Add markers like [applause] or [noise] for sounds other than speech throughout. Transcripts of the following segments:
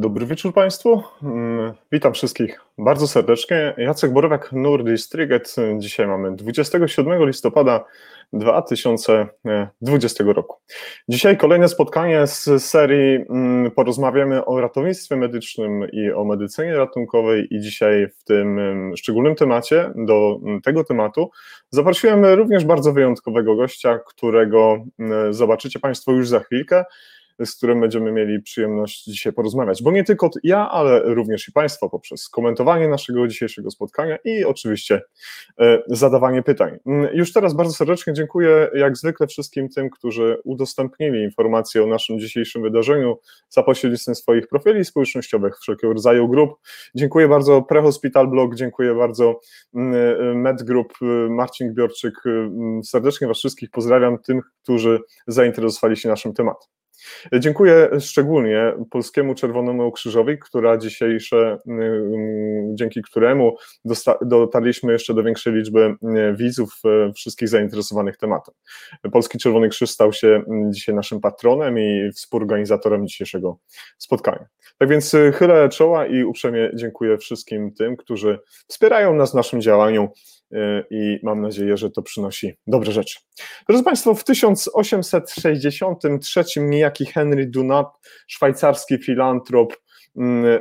Dobry wieczór Państwu. Mm, Witam wszystkich bardzo serdecznie. Jacek Borowiak, Nordis Triget. Dzisiaj mamy 27 listopada 2020 roku. Dzisiaj kolejne spotkanie z serii mm, Porozmawiamy o ratownictwie medycznym i o medycynie ratunkowej i dzisiaj w tym mm, szczególnym temacie, do tego tematu zaprosiłem również bardzo wyjątkowego gościa, którego zobaczycie Państwo już za chwilkę z którym będziemy mieli przyjemność dzisiaj porozmawiać. Bo nie tylko ja, ale również i Państwo poprzez komentowanie naszego dzisiejszego spotkania i oczywiście e, zadawanie pytań. Mm, już teraz bardzo serdecznie dziękuję jak zwykle wszystkim tym, którzy udostępnili informacje o naszym dzisiejszym wydarzeniu za pośrednictwem swoich profili społecznościowych, wszelkiego rodzaju grup. Dziękuję bardzo Prehospital Blog, dziękuję bardzo mm, e, MedGroup, e, Marcin Gbiorczyk, serdecznie Was wszystkich pozdrawiam, tym, którzy zainteresowali się naszym tematem. Dziękuję szczególnie Polskiemu Czerwonemu Krzyżowi, która dzisiejsze, y, y, dzięki któremu dotarliśmy jeszcze do większej liczby y, widzów, wszystkich zainteresowanych tematem. Polski Czerwony Krzyż stał się dzisiaj naszym patronem i współorganizatorem dzisiejszego spotkania. Tak więc chylę czoła i uprzejmie dziękuję wszystkim tym, którzy wspierają nas w naszym działaniu i mam nadzieję, że to przynosi dobre rzeczy. Drodzy Państwo, w 1863 niejaki Henry Dunant, szwajcarski filantrop,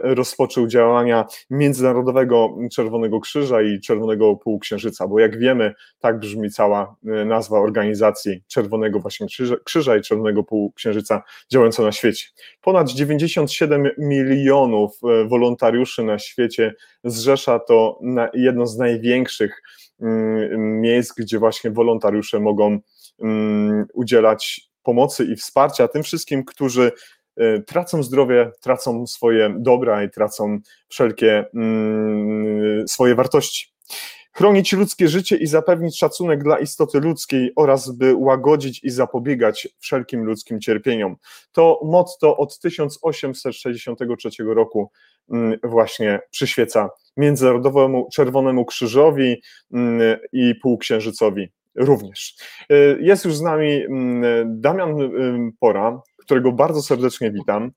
rozpoczął działania Międzynarodowego Czerwonego Krzyża i Czerwonego Półksiężyca, bo jak wiemy, tak brzmi cała y, nazwa organizacji Czerwonego właśnie Krzyża, Krzyża i Czerwonego Półksiężyca działająca na świecie. Ponad 97 milionów y, wolontariuszy na świecie zrzesza to jedno z największych mm, miejsc, gdzie właśnie wolontariusze mogą mm, udzielać pomocy i wsparcia tym wszystkim, którzy y, tracą zdrowie, tracą swoje dobra i tracą wszelkie mm, swoje wartości. Chronić ludzkie życie i zapewnić szacunek dla istoty ludzkiej oraz by łagodzić i zapobiegać wszelkim ludzkim cierpieniom. To motto od 1863 roku mm, właśnie przyświeca Międzynarodowemu Czerwonemu Krzyżowi mm, i Półksiężycowi również. Y, jest już z nami Damian y, Pora, którego bardzo serdecznie witam.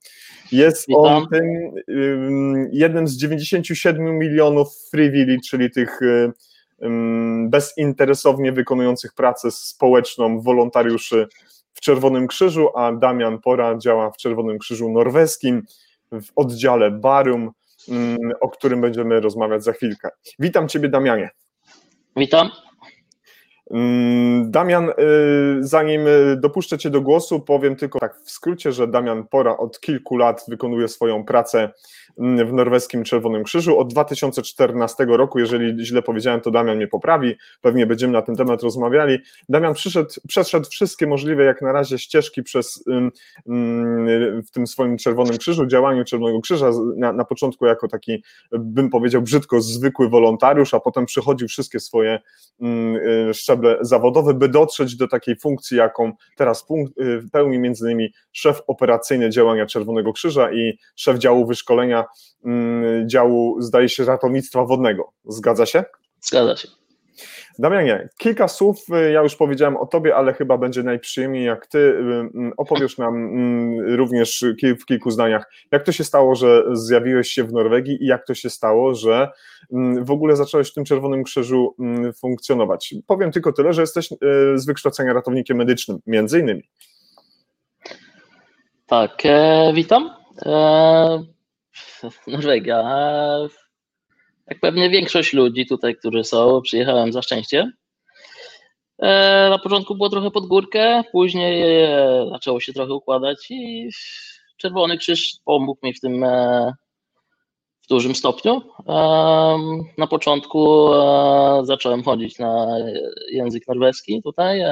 Jest witam. on tym y, jednym z 97 milionów Free czyli tych bezinteresownie wykonujących pracę społeczną wolontariuszy w Czerwonym Krzyżu, a Damian Pora działa w Czerwonym Krzyżu Norweskim w oddziale Barum, o którym będziemy rozmawiać za chwilkę. Witam Ciebie, Damianie. Witam. Mm, Damian, y, zanim y, dopuszczę Cię do głosu, powiem tylko tak w skrócie, że Damian Pora od kilku lat wykonuje swoją pracę w norweskim Czerwonym Krzyżu. Od 2014 roku, jeżeli źle powiedziałem, to Damian mnie poprawi, pewnie będziemy na ten temat rozmawiali. Damian przyszedł, przeszedł wszystkie możliwe jak na razie ścieżki przez w tym swoim Czerwonym Krzyżu, działaniu Czerwonego Krzyża, na, na początku jako taki, bym powiedział brzydko, zwykły wolontariusz, a potem przechodził wszystkie swoje y, szczeble szczeble zawodowe, by dotrzeć do takiej funkcji, jaką teraz y, pełni między innymi szef operacyjny działania Czerwonego Krzyża i szef działu wyszkolenia mm, działu, zdaje się, ratownictwa wodnego. Zgadza się? Zgadza się. Damianie, kilka słów, y, ja już powiedziałem o Tobie, ale chyba będzie najprzyjemniej, jak Ty y, mm, opowiesz nam mm, również w kilku zdaniach, jak to się stało, że zjawiłeś się w Norwegii i jak to się stało, że w ogóle zacząłeś w tym Czerwonym Krzyżu funkcjonować. Powiem tylko tyle, że jesteś y, z wykształcenia ratownikiem medycznym, między innymi. Tak, e, witam. E, [laughs] Norwegia. E, jak pewnie większość ludzi tutaj, którzy są, przyjechałem za szczęście. E, na początku było trochę pod górkę, później e, zaczęło się trochę układać i Czerwony Krzyż pomógł mi w tym e, w dużym stopniu. Na początku zacząłem chodzić na język norweski tutaj,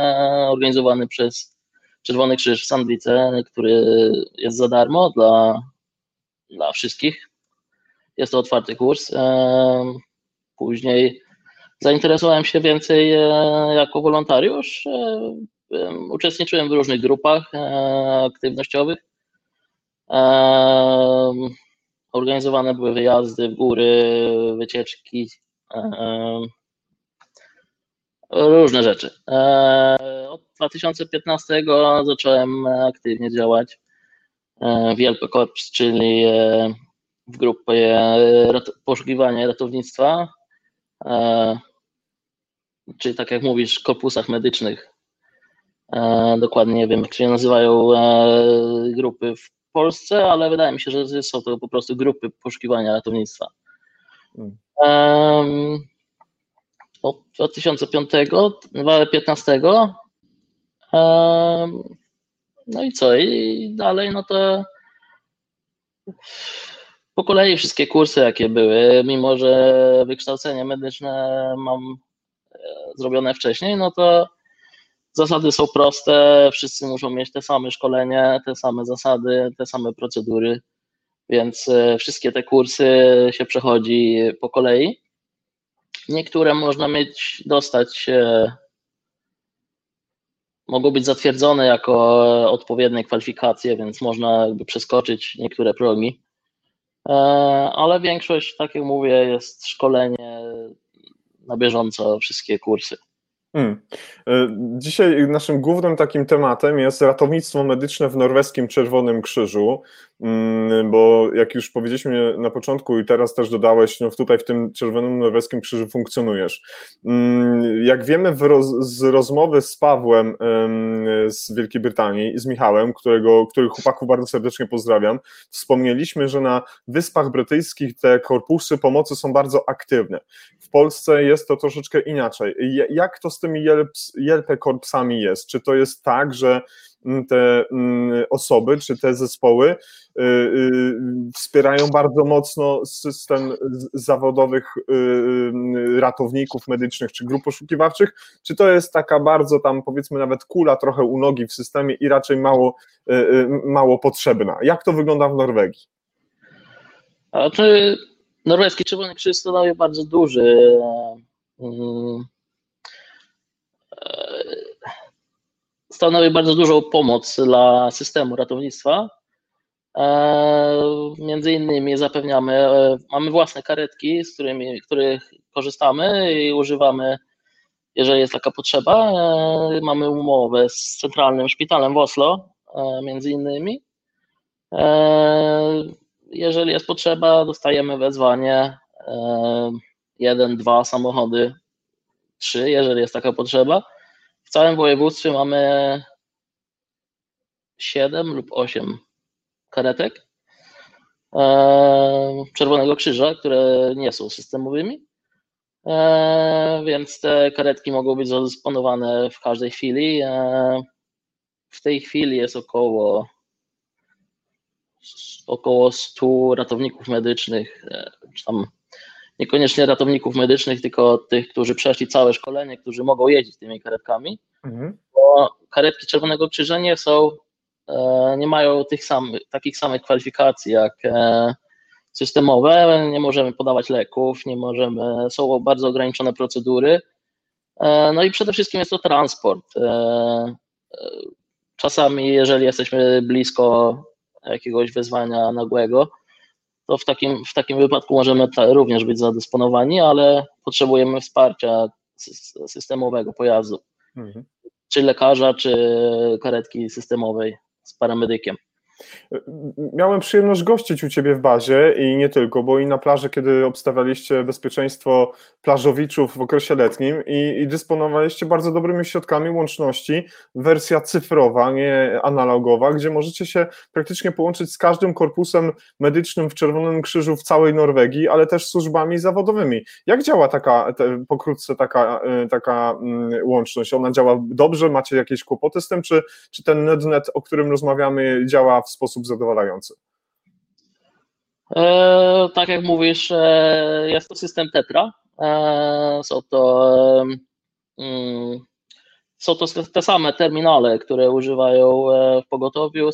organizowany przez Czerwony Krzyż w Sandwice, który jest za darmo dla, dla wszystkich jest to otwarty kurs. Później zainteresowałem się więcej e, jako wolontariusz. E, uczestniczyłem w różnych grupach e, aktywnościowych. Organizowane były wyjazdy w góry, wycieczki, różne rzeczy. Od 2015 zacząłem aktywnie działać Wielko Korps, czyli w grupie poszukiwania i ratownictwa, czyli tak jak mówisz, korpusach medycznych. Dokładnie nie wiem, jak się nazywają grupy w Polsce, ale wydaje mi się, że są to po prostu grupy poszukiwania ratownictwa. Hmm. Od 2005, 2015 no i co? I dalej, no to po kolei wszystkie kursy, jakie były, mimo że wykształcenie medyczne mam e, zrobione wcześniej, no to zasady są proste, wszyscy muszą mieć te same szkolenie, te same zasady, te same procedury, więc e, wszystkie te kursy się przechodzi po kolei. Niektóre można mieć, dostać mogą być zatwierdzone jako odpowiednie kwalifikacje, więc można jakby przeskoczyć niektóre progi. E, ale większość, tak jak mówię, jest szkolenie na bieżąco, wszystkie kursy. Hmm. E, dzisiaj naszym głównym takim tematem jest ratownictwo medyczne w norweskim Czerwonym Krzyżu, bo jak już powiedzieliśmy na początku i teraz też dodałeś, no tutaj w tym Czerwonym Norweskim Krzyżu funkcjonujesz. Mm, jak wiemy roz, z rozmowy z Pawłem z Wielkiej Brytanii i z Michałem, którego, których chłopaków bardzo serdecznie pozdrawiam, wspomnieliśmy, że na Wyspach Brytyjskich te korpusy pomocy są bardzo aktywne. W Polsce jest to troszeczkę inaczej. Jak to z tymi JLP korpsami jest? Czy to jest tak, że mm, te mm, osoby, czy te zespoły y, y, wspierają bardzo mocno system zawodowych y, ratowników medycznych czy grup poszukiwawczych, czy to jest taka bardzo tam powiedzmy nawet kula trochę u nogi w systemie i raczej mało, mało potrzebna? Jak to wygląda w Norwegii? Norweski Czerwony Krzyż stanowi bardzo duży stanowi bardzo dużą pomoc dla systemu ratownictwa. E, między innymi zapewniamy, e, mamy własne karetki, z którymi, których korzystamy i używamy, jeżeli jest taka potrzeba. E, mamy umowę z Centralnym Szpitalem w Oslo, między innymi. Jeżeli jest potrzeba, dostajemy wezwanie, jeden, dwa samochody, trzy, jeżeli jest taka potrzeba w całym województwie mamy 7 lub 8 karetek e, Czerwonego Krzyża, które nie są systemowymi, e, więc te karetki mogą być zadysponowane w każdej chwili. E, w tej chwili jest około około 100 ratowników medycznych, czy tam niekoniecznie ratowników medycznych, tylko tych, którzy przeszli całe szkolenie, którzy mogą jeździć tymi karetkami, mhm. bo karetki Czerwonego Krzyża nie są, e, nie mają tych samych, takich samych kwalifikacji jak e, systemowe, nie możemy podawać leków, nie możemy, są bardzo ograniczone procedury, e, no i przede wszystkim jest to transport. Czasami, jeżeli jesteśmy blisko jakiegoś wezwania nagłego, to w takim, w takim wypadku możemy również być zadysponowani, ale potrzebujemy wsparcia systemowego pojazdu, mhm. czy lekarza, czy karetki systemowej z paramedykiem. Miałem przyjemność gościć u Ciebie w bazie i nie tylko, bo i na plaży, kiedy obstawialiście bezpieczeństwo plażowiczów w okresie letnim i, i dysponowaliście bardzo dobrymi środkami łączności, wersja cyfrowa, nie analogowa, gdzie możecie się praktycznie połączyć z każdym korpusem medycznym w Czerwonym Krzyżu w całej Norwegii, ale też służbami zawodowymi. Jak działa taka, te, pokrótce taka, e, taka mm, łączność? Ona działa dobrze? Macie jakieś kłopoty z tym, czy, czy ten NetNet, o którym rozmawiamy, działa w w sposób zadowalający? E, tak jak mówisz, e, jest to system Tetra. E, są to mm, są to te same terminale, które używają w pogotowiu,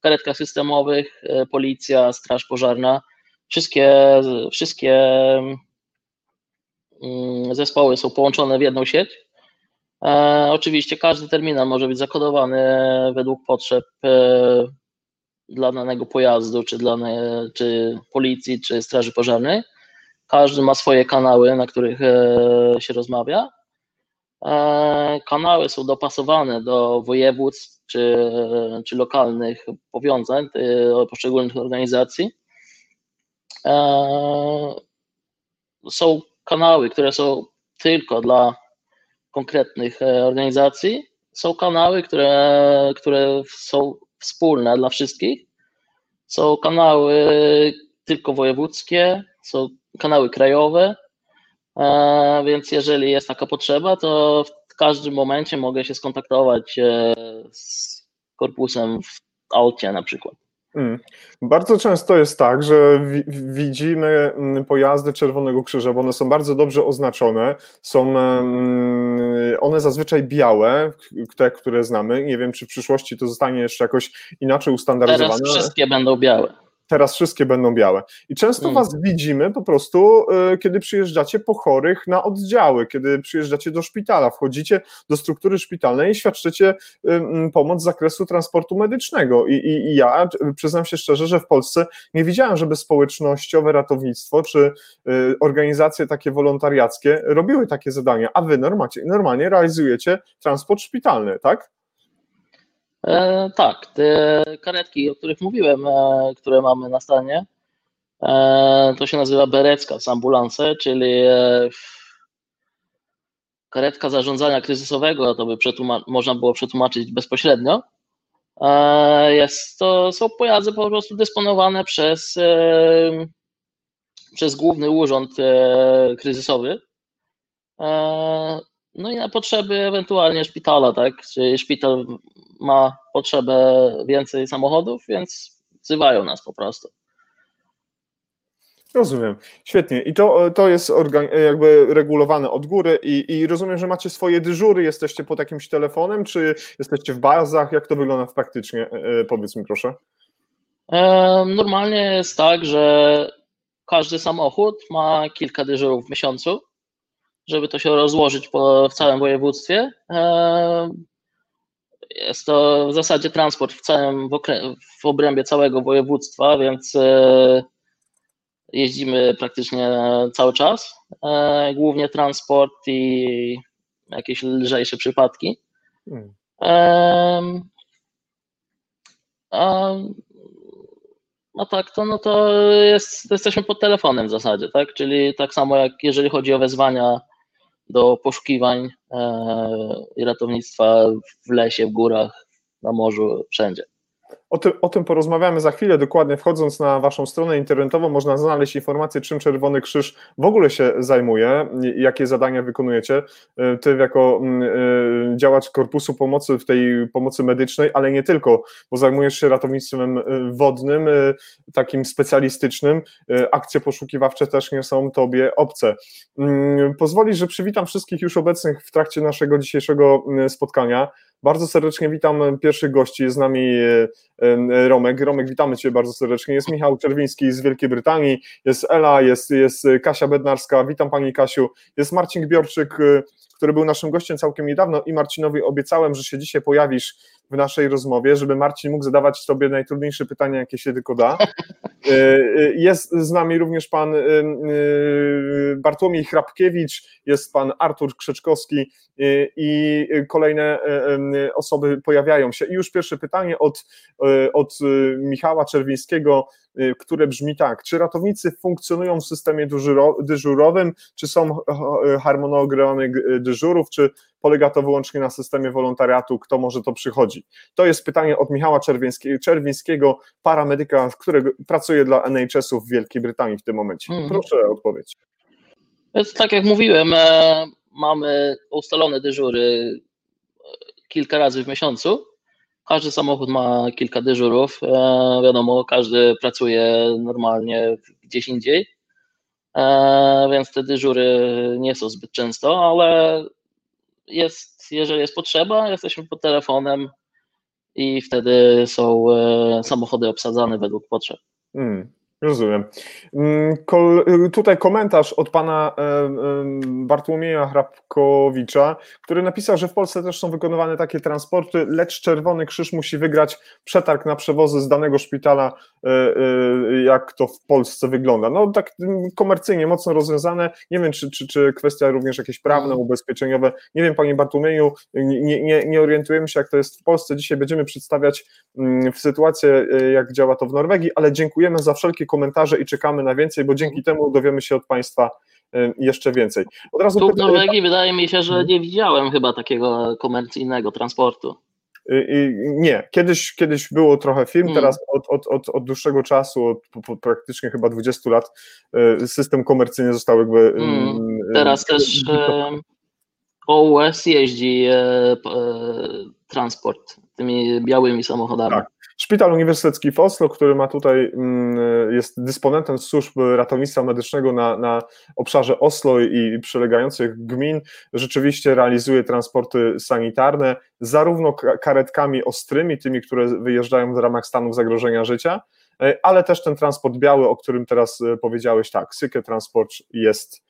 karetkach systemowych, policja, straż pożarna. Wszystkie, wszystkie mm, zespoły są połączone w jedną sieć. Oczywiście każdy terminal może być zakodowany według potrzeb dla danego pojazdu, czy dla czy policji, czy straży pożarnej. Każdy ma swoje kanały, na których e, się rozmawia. Kanały są dopasowane do województw czy, czy lokalnych powiązań poszczególnych organizacji. Są kanały, które są tylko dla konkretnych organizacji, są kanały, które, które są wspólne dla wszystkich. Są kanały tylko wojewódzkie, są kanały krajowe, e, więc jeżeli jest taka potrzeba, to w każdym momencie mogę się skontaktować e, z korpusem w aucie na przykład. Mm. Bardzo często jest tak, że widzimy mm, pojazdy Czerwonego Krzyża, bo one są bardzo dobrze oznaczone. Są one zazwyczaj białe, te, które znamy. Nie wiem, czy w przyszłości to zostanie jeszcze jakoś inaczej ustandaryzowane. Teraz wszystkie będą białe teraz wszystkie będą białe. I często mm. was widzimy po prostu, y, kiedy przyjeżdżacie po chorych na oddziały, kiedy przyjeżdżacie do szpitala, wchodzicie do struktury szpitalnej i świadczycie y, pomoc z zakresu transportu medycznego. I, i, I, ja przyznam się szczerze, że w Polsce nie widziałem, żeby społecznościowe ratownictwo czy y, organizacje takie wolontariackie robiły takie zadania, a wy normalnie, normalnie realizujecie transport szpitalny, tak? E, tak, te karetki, o których mówiłem, e, które mamy na stanie, e, to się nazywa berecka z ambulance, czyli karetka zarządzania kryzysowego, to by można było przetłumaczyć bezpośrednio. Jest to, są pojazdy po prostu dysponowane przez, przez Główny Urząd Kryzysowy. No i na potrzeby ewentualnie szpitala, tak? Czyli szpital ma potrzebę więcej samochodów, więc wzywają nas po prostu. Rozumiem. Świetnie. I to, to jest jakby regulowane od góry i, i rozumiem, że macie swoje dyżury, jesteście pod jakimś telefonem, czy jesteście w bazach? Jak to wygląda praktycznie? E, e, powiedz mi proszę. Normalnie jest tak, że każdy samochód ma kilka dyżurów w miesiącu, żeby to się rozłożyć po, w całym województwie. Jest to w zasadzie transport w całym, w obrębie całego województwa, więc e, jeździmy praktycznie cały czas. E, głównie transport i jakieś lżejsze przypadki. Hmm. A, a tak, to, no to jest, jesteśmy pod telefonem w zasadzie, tak? Czyli tak samo jak jeżeli chodzi o wezwania do poszukiwań e, i ratownictwa w lesie, w górach, na morzu, wszędzie. O tym, o tym porozmawiamy za chwilę. Dokładnie wchodząc na Waszą stronę internetową, można znaleźć informację, czym Czerwony Krzyż w ogóle się zajmuje, jakie zadania wykonujecie. E, ty, jako mm, e, działacz Korpusu Pomocy w tej pomocy medycznej, ale nie tylko, bo zajmujesz się ratownictwem e, wodnym, takim specjalistycznym. Akcje poszukiwawcze też nie są Tobie obce. Mm, pozwolisz, że przywitam wszystkich już obecnych w trakcie naszego dzisiejszego spotkania. Bardzo serdecznie witam pierwszych gości. Jest z nami Romek. Romek, witamy Cię bardzo serdecznie. Jest Michał Czerwiński z Wielkiej Brytanii, jest Ela, jest, jest Kasia Bednarska. Witam Pani Kasiu. Jest Marcin Gbiorczyk, y, który był naszym gościem całkiem niedawno i Marcinowi obiecałem, że się dzisiaj pojawisz w naszej rozmowie, żeby Marcin mógł zadawać Tobie najtrudniejsze pytania, jakie się tylko da. [laughs] Y, y, jest z nami również pan Bartłomiej Hrabkiewicz, jest pan Artur Krzeczkowski i kolejne osoby pojawiają się. I już pierwsze pytanie od, od Michała Czerwińskiego, które brzmi tak, czy ratownicy funkcjonują w systemie dyżurowym, czy są harmonogramy dyżurów, czy polega to wyłącznie na systemie wolontariatu, kto może to przychodzi? To jest pytanie od Michała Czerwińskiego, paramedyka, który pracuje dla NHS-u w Wielkiej Brytanii w tym momencie. Mhm. Proszę o odpowiedź. Więc tak jak mówiłem, e, mamy ustalone dyżury e, kilka razy w miesiącu. Każdy samochód ma kilka dyżurów. E, wiadomo, każdy pracuje normalnie gdzieś indziej, więc te dyżury nie są zbyt często, ale jest, jeżeli jest potrzeba, jesteśmy pod telefonem i wtedy są samochody obsadzane według potrzeb. Hmm. Rozumiem. Mm, tutaj komentarz od pana e, e, Bartłomieja Hrabkowicza, który napisał, że w Polsce też są wykonywane takie transporty, lecz Czerwony Krzyż musi wygrać przetarg na przewozy z danego szpitala, e, jak to w Polsce wygląda. No tak komercyjnie mocno rozwiązane. Nie wiem, czy, czy, czy kwestia również jakieś prawne, mhm. ubezpieczeniowe. Nie wiem, panie Bartłomieju, nie, nie, nie orientujemy się, jak to jest w Polsce. Dzisiaj będziemy przedstawiać mm, w sytuację, jak działa to w Norwegii, ale dziękujemy za wszelkie komentarze i czekamy na więcej, bo dzięki temu dowiemy się od Państwa y, jeszcze więcej. Od razu tu w Norwegii wydaje mi się, że mhm. nie widziałem chyba takiego komercyjnego transportu. Y, nie, kiedyś, kiedyś było trochę firm, hmm. teraz od, od, od, od dłuższego czasu, od, praktycznie chyba 20 lat, y, system komercyjny został jakby. Hmm. Teraz też OUS jeździ transport tymi białymi samochodami. Tak. Szpital Uniwersytecki w Oslo, który ma tutaj, mm, jest dysponentem służb ratownictwa medycznego na, na obszarze Oslo i przylegających gmin, rzeczywiście realizuje transporty sanitarne, zarówno karetkami ostrymi, tymi, które wyjeżdżają w ramach stanów zagrożenia życia, e, ale też ten transport biały, o którym teraz e, powiedziałeś, tak, Syke Transport jest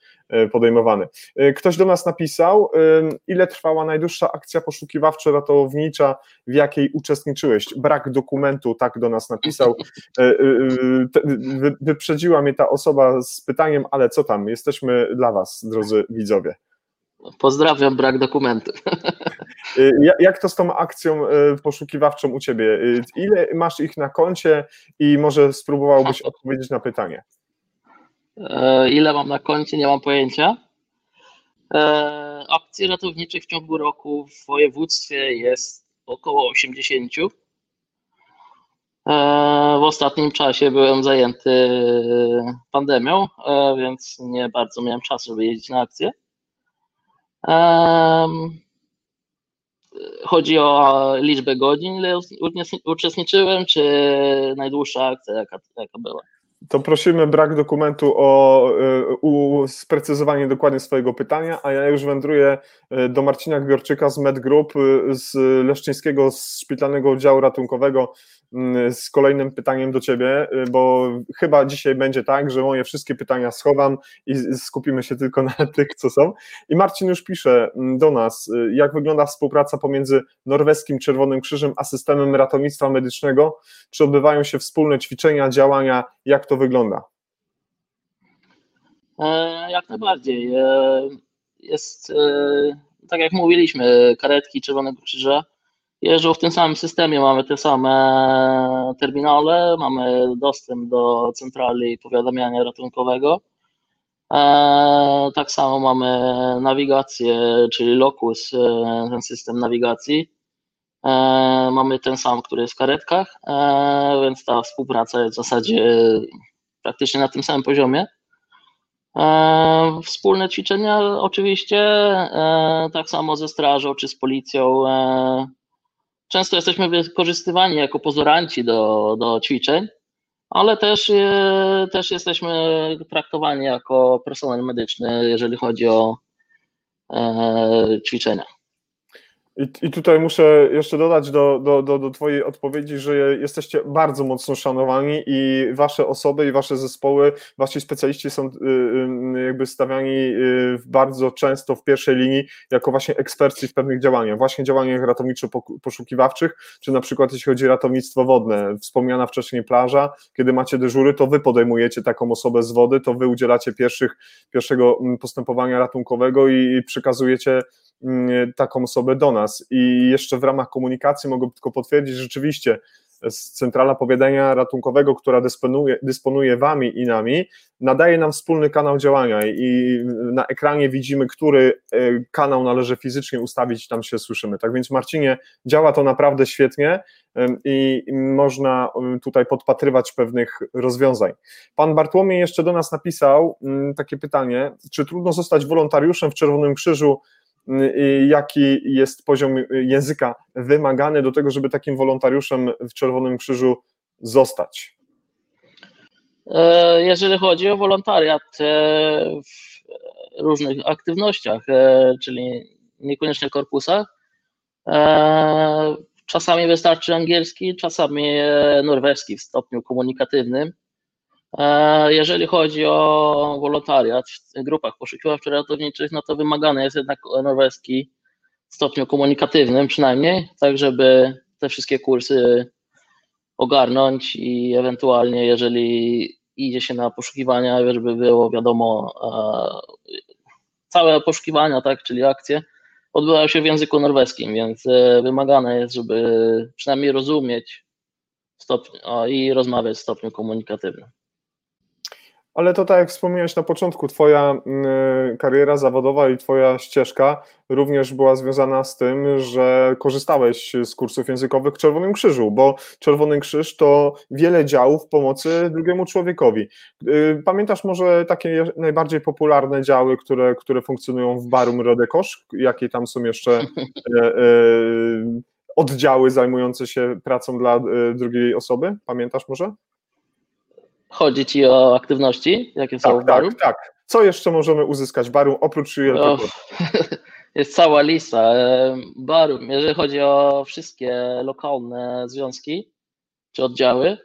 podejmowany. E, ktoś do nas napisał, e, ile trwała najdłuższa akcja poszukiwawczo-ratownicza, w jakiej uczestniczyłeś? Brak dokumentu, tak do nas napisał. Wyprzedziła mnie ta osoba z pytaniem, ale co tam? Jesteśmy dla Was, drodzy widzowie. Pozdrawiam, brak dokumentu. Jak to z tą akcją poszukiwawczą u Ciebie? Ile masz ich na koncie i może spróbowałbyś odpowiedzieć na pytanie? E, ile mam na koncie, nie mam pojęcia. E, akcji ratowniczych w ciągu roku w województwie jest około 80. E, w ostatnim czasie byłem zajęty pandemią, więc nie bardzo miałem czasu, żeby jeździć na akcję. Chodzi o liczbę godzin, ile uczestniczyłem, czy najdłuższa akcja, jaka, jaka była? To prosimy brak dokumentu o y, sprecyzowanie dokładnie swojego pytania, a ja już wędruję y, do Marcina Gwiorczyka z MedGroup y, z Leszczyńskiego z Szpitalnego Oddziału Ratunkowego z kolejnym pytaniem do Ciebie, y, bo chyba dzisiaj będzie tak, że moje wszystkie pytania schowam i skupimy się tylko na [laughs] tych, co są. I Marcin już pisze mm, do nas, y, jak wygląda współpraca pomiędzy Norweskim Czerwonym Krzyżem a systemem ratownictwa medycznego, czy odbywają się wspólne ćwiczenia, działania, jak to wygląda? E, jak najbardziej. E, jest, e, tak jak mówiliśmy, karetki Czerwonego Krzyża jeżdżą w tym samym systemie, mamy te same terminale, mamy dostęp do centrali powiadamiania ratunkowego. E, tak samo mamy nawigację, czyli Locus, e, ten system nawigacji. E, mamy ten sam, który jest w karetkach, więc ta współpraca jest w zasadzie praktycznie na tym samym poziomie. Wspólne ćwiczenia oczywiście, tak samo ze strażą czy z policją często jesteśmy wykorzystywani jako pozoranci do, do ćwiczeń, ale też, e, też jesteśmy traktowani jako personel medyczny, jeżeli chodzi o e, ćwiczenia. I, I tutaj muszę jeszcze dodać do, do, do, do Twojej odpowiedzi, że jesteście bardzo mocno szanowani i Wasze osoby i Wasze zespoły, Wasi specjaliści są y, y, jakby stawiani y, bardzo często w pierwszej linii jako właśnie eksperci w pewnych działaniach, właśnie działaniach ratowniczo-poszukiwawczych, czy na przykład jeśli chodzi o ratownictwo wodne, wspomniana wcześniej plaża, kiedy macie dyżury, to Wy podejmujecie taką osobę z wody, to Wy udzielacie pierwszych, pierwszego mm, postępowania ratunkowego i przekazujecie Mm, taką osobę do nas. I jeszcze w ramach komunikacji mogę tylko potwierdzić, że rzeczywiście Centrala Powiadania Ratunkowego, która dysponuje, dysponuje Wami i nami, nadaje nam wspólny kanał działania i na ekranie widzimy, który e, kanał należy fizycznie ustawić, tam się słyszymy. Tak więc Marcinie, działa to naprawdę świetnie i można tutaj podpatrywać pewnych rozwiązań. Pan Bartłomiej jeszcze do nas napisał mm, takie pytanie, czy trudno zostać wolontariuszem w Czerwonym Krzyżu jaki jest poziom języka wymagany do tego, żeby takim wolontariuszem w Czerwonym Krzyżu zostać? E, jeżeli chodzi o wolontariat e, w różnych aktywnościach, e, czyli niekoniecznie korpusach, czasami wystarczy angielski, czasami norweski w stopniu komunikatywnym. Jeżeli chodzi o wolontariat w grupach poszukiwawczo-ratowniczych, no to wymagany jest jednak norweski w stopniu komunikatywnym przynajmniej, tak żeby te wszystkie kursy ogarnąć i ewentualnie, jeżeli idzie się na poszukiwania, żeby było wiadomo, e, całe poszukiwania, tak, czyli akcje, odbywają się w języku norweskim, więc e, wymagane jest, żeby przynajmniej rozumieć i rozmawiać w stopniu komunikatywnym. Ale to tak jak wspomniałeś na początku, Twoja mm, kariera zawodowa i Twoja ścieżka również była związana z tym, że korzystałeś z kursów językowych w Czerwonym Krzyżu, bo Czerwony Krzyż to wiele działów pomocy drugiemu człowiekowi. Y, pamiętasz może takie najbardziej popularne działy, które, które funkcjonują w Barum Rodekosz? Jakie tam są jeszcze e, oddziały zajmujące się pracą dla drugiej osoby? Pamiętasz może? Chodzi ci o aktywności, jakie są tak, w baru? Tak, tak. Co jeszcze możemy uzyskać baru oprócz oh, [laughs] Jest cała lista. Barum, jeżeli chodzi o wszystkie lokalne związki czy oddziały,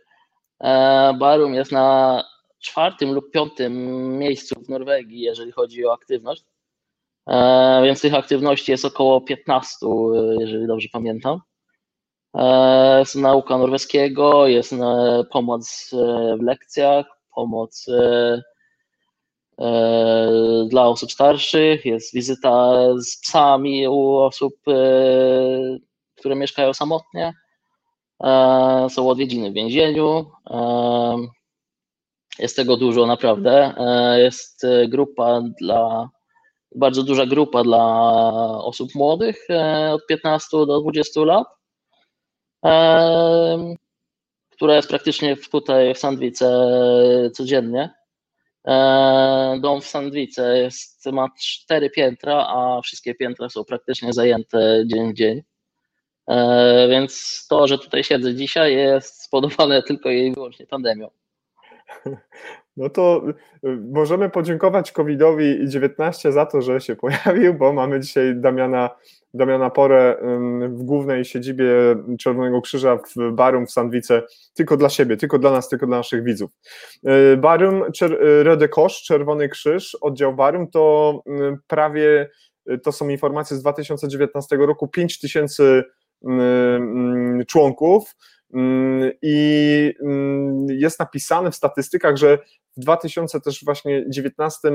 e, Barum jest na czwartym lub piątym miejscu w Norwegii, jeżeli chodzi o aktywność. E, więc tych aktywności jest około 15, jeżeli dobrze pamiętam. E, jest nauka norweskiego, jest e, pomoc e, w lekcjach, pomoc dla osób starszych, jest wizyta z psami u osób, które mieszkają samotnie, są odwiedziny w więzieniu. Jest tego dużo naprawdę. Jest grupa dla, bardzo duża grupa dla osób młodych od 15 do 20 lat która jest praktycznie tutaj w Sandwice codziennie. Dom w Sandwice jest, ma cztery piętra, a wszystkie piętra są praktycznie zajęte dzień w dzień. Więc to, że tutaj siedzę dzisiaj, jest spowodowane [laughs] tylko i wyłącznie pandemią. [laughs] No to y, możemy podziękować COVID-19 za to, że się pojawił, bo mamy dzisiaj Damiana Damiana Porę w głównej siedzibie Czerwonego Krzyża w Barum w Sandwice tylko dla siebie, tylko dla nas, tylko dla naszych widzów. Y, Barum, y, Rede Kosz, Czerwony Krzyż, oddział Barum to prawie, to są informacje z 2019 roku, 5 tysięcy członków i jest napisane w statystykach, że w 2019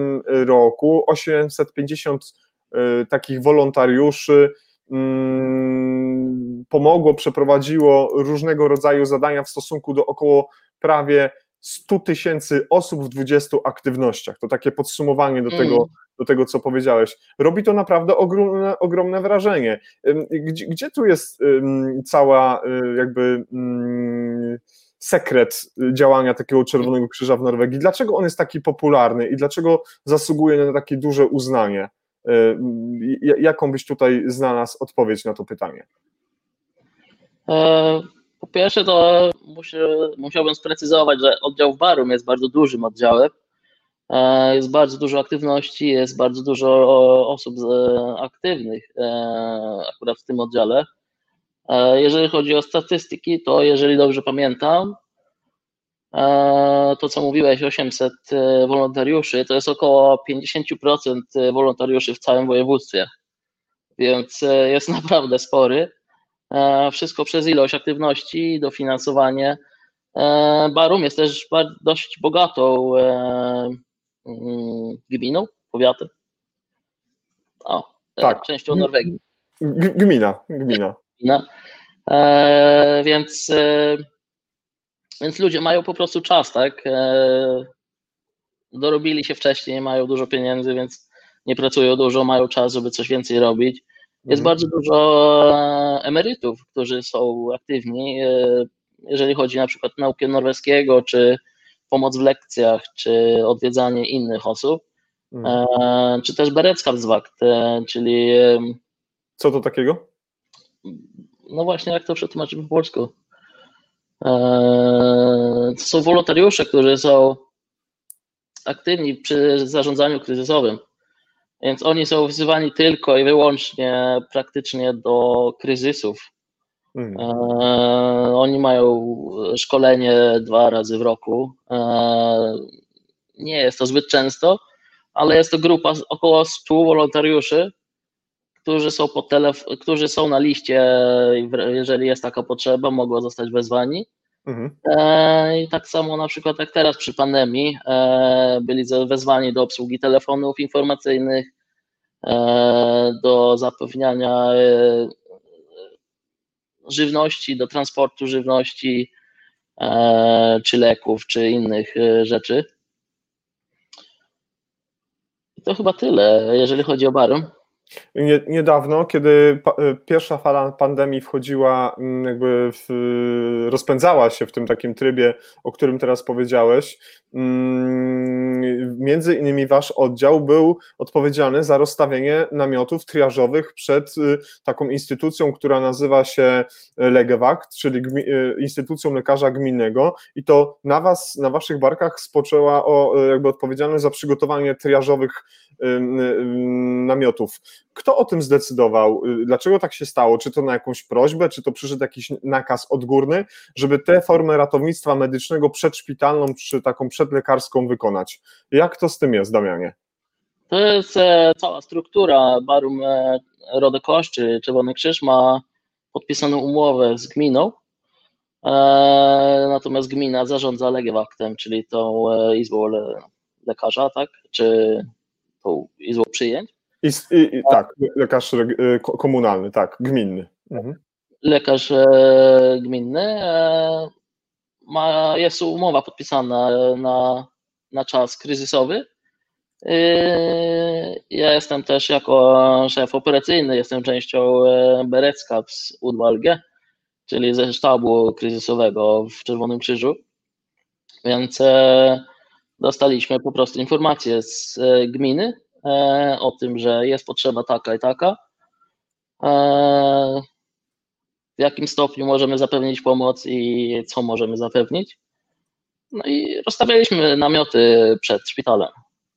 roku 850 Y, takich wolontariuszy mm, pomogło, przeprowadziło różnego rodzaju zadania w stosunku do około prawie 100 tysięcy osób w 20 aktywnościach. To takie podsumowanie do tego, mm. do tego, co powiedziałeś. Robi to naprawdę ogromne, ogromne wrażenie. Gdzie, gdzie tu jest cała y, jakby sekret działania takiego Czerwonego Krzyża w Norwegii? Dlaczego on jest taki popularny i dlaczego zasługuje na takie duże uznanie? Jaką byś tutaj znalazł odpowiedź na to pytanie? E, po pierwsze, to musiałbym sprecyzować, że oddział w Barum jest bardzo dużym oddziałem. E, jest bardzo dużo aktywności, jest bardzo dużo osób aktywnych e, akurat w tym oddziale. Jeżeli chodzi o statystyki, to jeżeli dobrze pamiętam, E, to, co mówiłeś, 800 e, wolontariuszy, to jest około 50% e, wolontariuszy w całym województwie, więc jest [laughs] naprawdę spory. Wszystko przez ilość aktywności, dofinansowanie. Barum jest też dość bogatą mm, gminą, powiatem. O, tak. częścią Norwegii. Gmina, gmina. gmina. Więc więc ludzie mają po prostu czas, tak? E, dorobili się wcześniej, mają dużo pieniędzy, więc nie pracują dużo, mają czas, żeby coś więcej robić. Jest mhm. bardzo dużo e, emerytów, którzy są aktywni, e, jeżeli chodzi na przykład o naukę norweskiego, czy pomoc w lekcjach, czy odwiedzanie innych osób, mhm. czy też Bereckardsvakt, czyli... Co to takiego? No właśnie, jak to przetłumaczyć po polsku? E, to są wolontariusze, którzy są aktywni przy zarządzaniu kryzysowym. Więc oni są wzywani tylko i wyłącznie praktycznie do kryzysów. Mhm. Oni mają szkolenie dwa razy w roku. Nie jest to zbyt często, ale jest to grupa około 100 wolontariuszy, którzy są, pod telef- którzy są na liście, jeżeli jest taka potrzeba, mogą zostać wezwani. Mhm. E, I tak samo na przykład jak teraz przy pandemii e, byli wezwani do obsługi telefonów informacyjnych, e, do zapewniania żywności, do transportu żywności, czy leków, czy innych rzeczy. I to chyba tyle, jeżeli chodzi o Barum. Niedawno, kiedy e, pierwsza fala pandemii wchodziła, mm, jakby w, rozpędzała się w tym takim trybie, o którym teraz powiedziałeś, mm, między innymi wasz oddział był odpowiedzialny za rozstawienie namiotów triażowych przed y, taką instytucją, która nazywa się Legewakt, czyli y, instytucją lekarza gminnego i to na was, na waszych barkach spoczęła o, jakby odpowiedzialność za przygotowanie triażowych namiotów. Kto o tym zdecydował? Dlaczego tak się stało? Czy to na jakąś prośbę, czy to przyszedł jakiś nakaz odgórny, żeby tę formę ratownictwa medycznego przedszpitalną czy taką przedlekarską wykonać? Jak to z tym jest, Damianie? To jest e, cała struktura. Barum e, Rodokosz czy Czerwony Krzyż ma podpisaną umowę z gminą, e, natomiast gmina zarządza legewaktem, czyli tą izbą lekarza, tak? Czy tą izbą przyjęć. I, i, i tak, lekarz e, komunalny, tak, gminny. Mhm. Lekarz e, gminny e, ma, jest umowa podpisana na, na czas kryzysowy. Ja jestem też jako szef operacyjny, jestem częścią Berecka z UDWALG, czyli ze sztabu kryzysowego w Czerwonym Krzyżu. Więc dostaliśmy po prostu informację z e, gminy e, o tym, że jest potrzeba taka i taka. E, w jakim stopniu możemy zapewnić pomoc i co możemy zapewnić. No i rozstawialiśmy namioty przed szpitalem.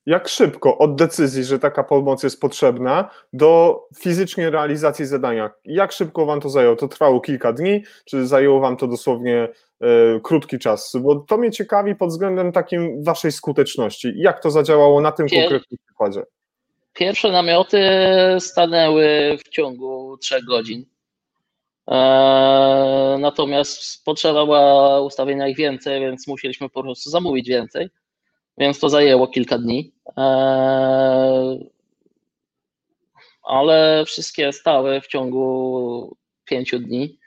Jak szybko od decyzji, że taka pomoc jest potrzebna, do fizycznie realizacji zadania? Jak szybko Wam to zajęło? To trwało kilka dni, czy zajęło Wam to dosłownie E, krótki czas, bo to mnie ciekawi pod względem takim waszej skuteczności. Jak to zadziałało na tym Pier... konkretnym przykładzie? Pierwsze namioty stanęły w ciągu trzech godzin. E, natomiast potrzeba była ustawienia ich więcej, więc musieliśmy po prostu zamówić więcej, więc to zajęło kilka dni. E, ale wszystkie stały w ciągu pięciu dni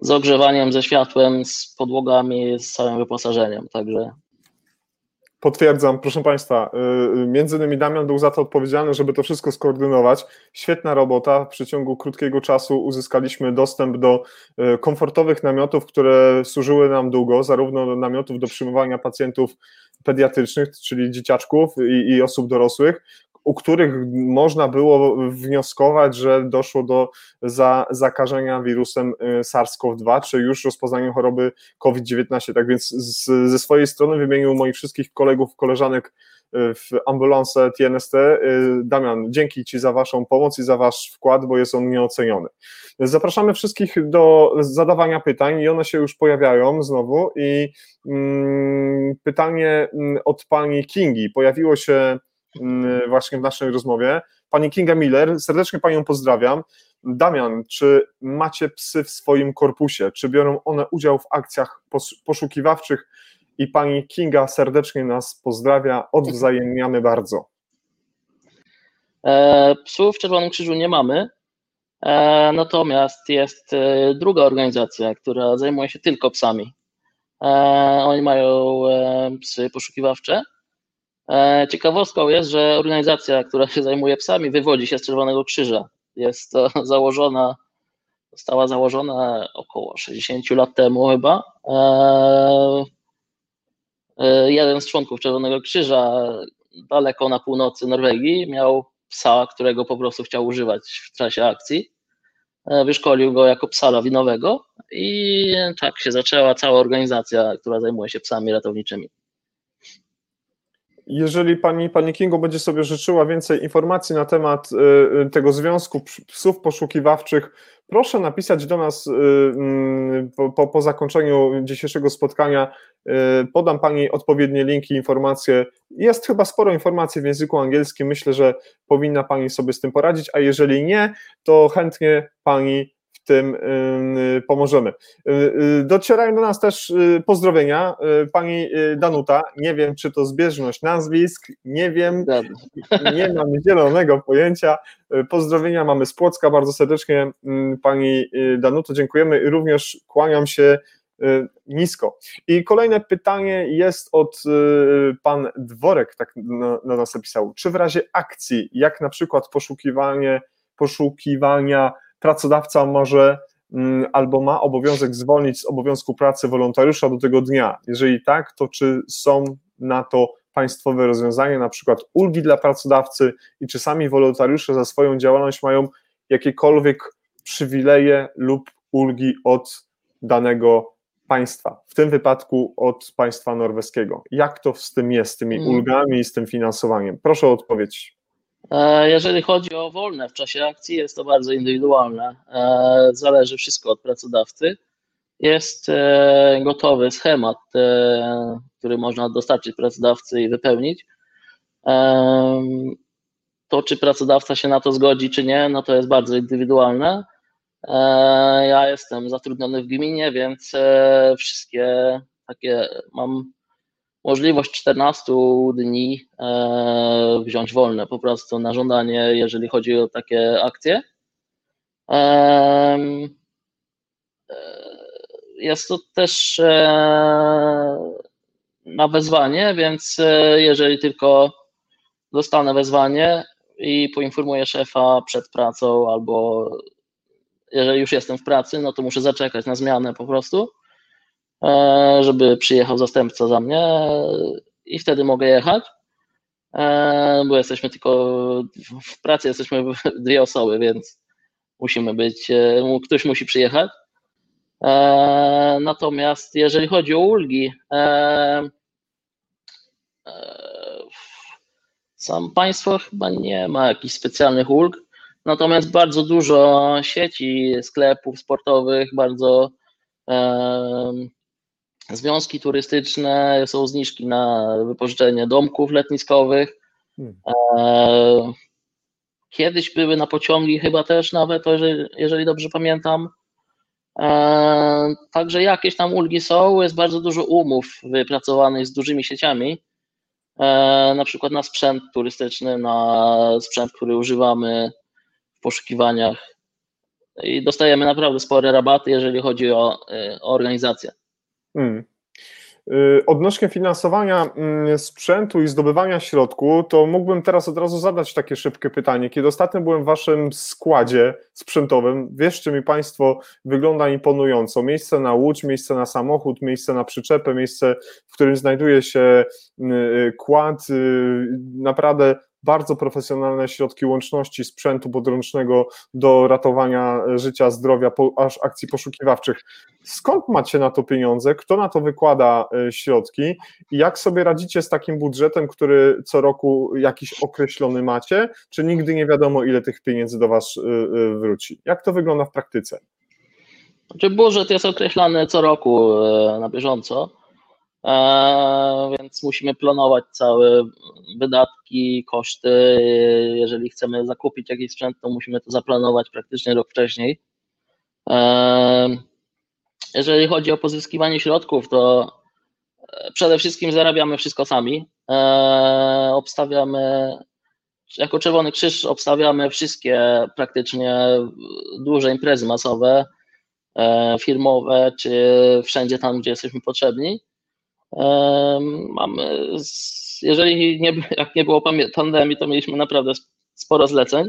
z ogrzewaniem, ze światłem, z podłogami, z całym wyposażeniem, także Potwierdzam, proszę Państwa, y, y, między innymi Damian był za to odpowiedzialny, żeby to wszystko skoordynować. Świetna robota, w przeciągu krótkiego czasu uzyskaliśmy dostęp do y, komfortowych namiotów, które służyły nam długo, zarówno do namiotów do przyjmowania pacjentów pediatrycznych, czyli dzieciaczków i, i osób dorosłych, u których można było wnioskować, że doszło do za, zakażenia wirusem y, SARS-CoV-2, czy już rozpoznaniem choroby COVID-19. Tak więc z, ze swojej strony wymienił moich wszystkich kolegów, koleżanek y, w ambulance TNST. Y, Damian, dzięki Ci za Waszą pomoc i za Wasz wkład, bo jest on nieoceniony. Zapraszamy wszystkich do zadawania pytań i one się już pojawiają znowu i mm, pytanie mm, od Pani Kingi pojawiło się właśnie w naszej rozmowie. Pani Kinga Miller, serdecznie Panią pozdrawiam. Damian, czy macie psy w swoim korpusie? Czy biorą one udział w akcjach poszukiwawczych? I Pani Kinga serdecznie nas pozdrawia, odwzajemniamy bardzo. E, psów w Czerwonym Krzyżu nie mamy, e, natomiast jest e, druga organizacja, która zajmuje się tylko psami. Oni mają psy poszukiwawcze ciekawostką jest, że organizacja, która się zajmuje psami, wywodzi się z Czerwonego Krzyża. Jest [laughs] założona, została założona około 60 lat temu chyba. E, e, jeden z członków Czerwonego Krzyża, daleko na północy Norwegii, miał psa, którego po prostu chciał używać w czasie akcji. Wyszkolił go jako psa lawinowego i tak się zaczęła cała organizacja, która zajmuje się psami ratowniczymi. Jeżeli pani, pani Kingo będzie sobie życzyła więcej informacji na temat y, tego związku psów poszukiwawczych, proszę napisać do nas y, mm, po, po, zakończeniu dzisiejszego spotkania. Y, podam pani odpowiednie linki, informacje. Jest chyba sporo informacji w języku angielskim. Myślę, że powinna pani sobie z tym poradzić, a jeżeli nie, to chętnie pani tym y, pomożemy. Y, y, docierają do nas też pozdrowienia. Pani Danuta, nie wiem, czy to zbieżność nazwisk, nie wiem, nie mam zielonego pojęcia. Pozdrowienia mamy z Płocka, bardzo serdecznie Pani Danuto, dziękujemy i również kłaniam się nisko. I kolejne pytanie jest od pan Dworek, tak na nas napisał. Czy w razie akcji, jak na przykład poszukiwanie, poszukiwania pracodawca może mm, albo ma obowiązek zwolnić z obowiązku pracy wolontariusza do tego dnia. Jeżeli tak, to czy są na to państwowe rozwiązania, na przykład ulgi dla pracodawcy i czy sami wolontariusze za swoją działalność mają jakiekolwiek przywileje lub ulgi od danego państwa, w tym wypadku od państwa norweskiego. Jak to z tym jest, z tymi mm. ulgami i z tym finansowaniem? Proszę o odpowiedź. E, jeżeli chodzi o wolne w czasie akcji, jest to bardzo indywidualne. E, zależy wszystko od pracodawcy. Jest e, gotowy schemat, który można dostarczyć pracodawcy i wypełnić. To, czy pracodawca się na to zgodzi, czy nie, no to jest bardzo indywidualne. Ja jestem zatrudniony w gminie, więc wszystkie takie mam możliwość 14 dni e, wziąć wolne po prostu na żądanie, jeżeli chodzi o takie akcje. E, jest to też e, na wezwanie, więc jeżeli tylko dostanę wezwanie i poinformuję szefa przed pracą, albo jeżeli już jestem w pracy, no to muszę zaczekać na zmianę po prostu żeby przyjechał zastępca za mnie i wtedy mogę jechać, e, bo jesteśmy tylko w pracy, jesteśmy dwie osoby, więc musimy być, e, ktoś musi przyjechać. Natomiast jeżeli chodzi o ulgi, sam państwo chyba nie ma jakichś specjalnych ulg, natomiast bardzo dużo sieci sklepów sportowych, bardzo związki turystyczne, są zniżki na wypożyczenie domków letniskowych. Hmm. E, kiedyś były na pociągi chyba też nawet, jeżeli, jeżeli dobrze pamiętam. E, także jakieś tam ulgi są, jest bardzo dużo umów wypracowanych z dużymi sieciami, e, na przykład na sprzęt turystyczny, na sprzęt, który używamy w poszukiwaniach i dostajemy naprawdę spore rabaty, jeżeli chodzi o, o organizację. Hmm. Y, odnośnie finansowania mm, sprzętu i zdobywania środku, to mógłbym teraz od razu zadać takie szybkie pytanie. Kiedy ostatnio byłem w waszym składzie sprzętowym, wierzcie mi Państwo, wygląda imponująco. Miejsce na łódź, miejsce na samochód, miejsce na przyczepę, miejsce, w którym znajduje się y, y, kład. Naprawdę bardzo profesjonalne środki łączności sprzętu podręcznego do ratowania życia, zdrowia, po, aż akcji poszukiwawczych. Skąd macie na to pieniądze? Kto na to wykłada e, środki? I jak sobie radzicie z takim budżetem, który co roku jakiś określony macie? Czy nigdy nie wiadomo, ile tych pieniędzy do Was e, e, wróci? Jak to wygląda w praktyce? Znaczy budżet jest określany co roku na bieżąco. E, więc musimy planować całe wydatki, koszty. Jeżeli chcemy zakupić jakiś sprzęt, to musimy to zaplanować praktycznie rok wcześniej. E, jeżeli chodzi o pozyskiwanie środków, to przede wszystkim zarabiamy wszystko sami. E, obstawiamy, jako Czerwony Krzyż obstawiamy wszystkie praktycznie duże imprezy masowe, firmowe, czy wszędzie tam, gdzie jesteśmy potrzebni. Mamy, jeżeli nie, jak nie było pandemii, to mieliśmy naprawdę sporo zleceń.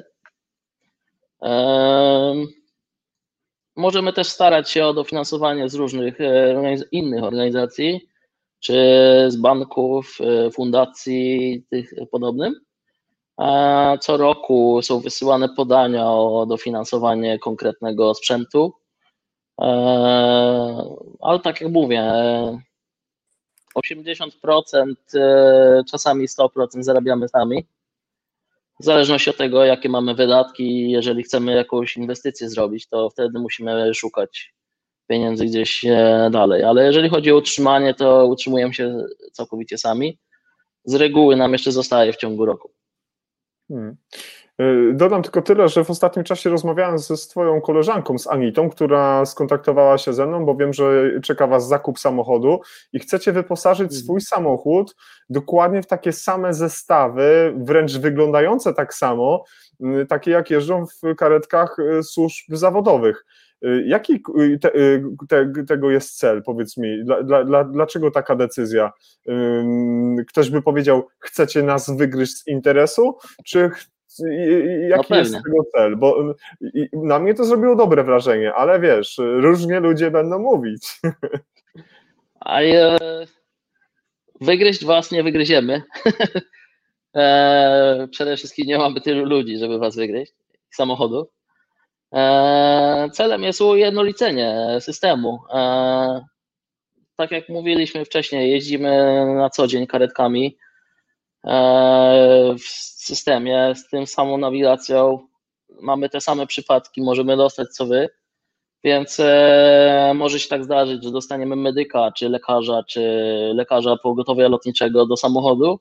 Możemy też starać się o dofinansowanie z różnych e, innych organizacji, czy z banków, e, fundacji, tych podobnym. Co roku są wysyłane podania o dofinansowanie konkretnego sprzętu. Ale tak jak mówię, 80%, czasami 100% zarabiamy sami. W zależności od tego, jakie mamy wydatki, jeżeli chcemy jakąś inwestycję zrobić, to wtedy musimy szukać pieniędzy gdzieś dalej. Ale jeżeli chodzi o utrzymanie, to utrzymujemy się całkowicie sami. Z reguły nam jeszcze zostaje w ciągu roku. Hmm. Y, dodam tylko tyle, że w ostatnim czasie rozmawiałem ze swoją koleżanką, z Anitą, która skontaktowała się ze mną, bo wiem, że czeka Was zakup samochodu i chcecie wyposażyć hmm. swój samochód dokładnie w takie same zestawy, wręcz wyglądające tak samo, takie jak jeżdżą w karetkach y, służb zawodowych. Jaki te, te, tego jest cel, powiedz mi? Dla, dla, dlaczego taka decyzja? Ktoś by powiedział, chcecie nas wygryźć z interesu, czy jaki no jest tego cel? Bo na mnie to zrobiło dobre wrażenie, ale wiesz, różnie ludzie będą mówić. A wygryźć was nie wygryziemy. [laughs] e, przede wszystkim nie mamy tylu ludzi, żeby was wygryźć, samochodu. E, celem jest ujednolicenie systemu. E, tak jak mówiliśmy wcześniej, jeździmy na co dzień karetkami w systemie z tym samą nawigacją. Mamy te same przypadki, możemy dostać co wy, więc może się tak zdarzyć, że dostaniemy medyka, czy lekarza, czy lekarza pogotowia lotniczego do samochodu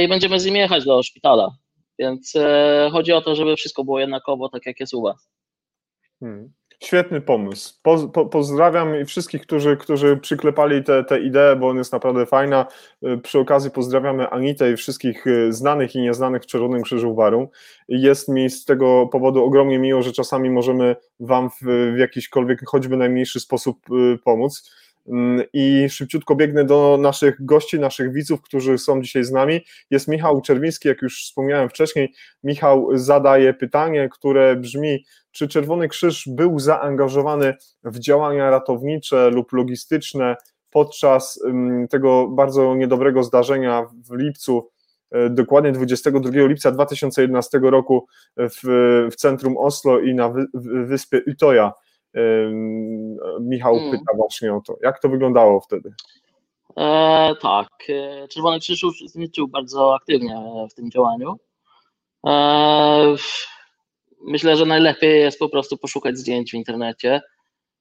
i będziemy z nim jechać do szpitala. Więc chodzi o to, żeby wszystko było jednakowo, tak jak jest u Was. Hmm. Świetny pomysł. Po, po, pozdrawiam wszystkich, którzy, którzy przyklepali tę ideę, bo ona jest naprawdę fajna. Y, przy okazji pozdrawiamy Anitę i wszystkich y, znanych i nieznanych w Czerwonym Krzyżu Waru. Jest mi z tego powodu ogromnie miło, że czasami możemy Wam w, w jakiśkolwiek, choćby najmniejszy sposób y, pomóc. Mm, I szybciutko biegnę do naszych gości, naszych widzów, którzy są dzisiaj z nami. Jest Michał Czerwiński, jak już wspomniałem wcześniej. Michał zadaje pytanie, które brzmi: czy Czerwony Krzyż był zaangażowany w działania ratownicze lub logistyczne podczas mm, tego bardzo niedobrego zdarzenia w lipcu, e, dokładnie 22 lipca 2011 roku w, w centrum Oslo i na wyspie Utoja? Michał hmm. pyta właśnie o to. Jak to wyglądało wtedy? E, tak, e, Czerwony Krzyż uczestniczył bardzo aktywnie w tym działaniu. E, myślę, że najlepiej jest po prostu poszukać zdjęć w internecie,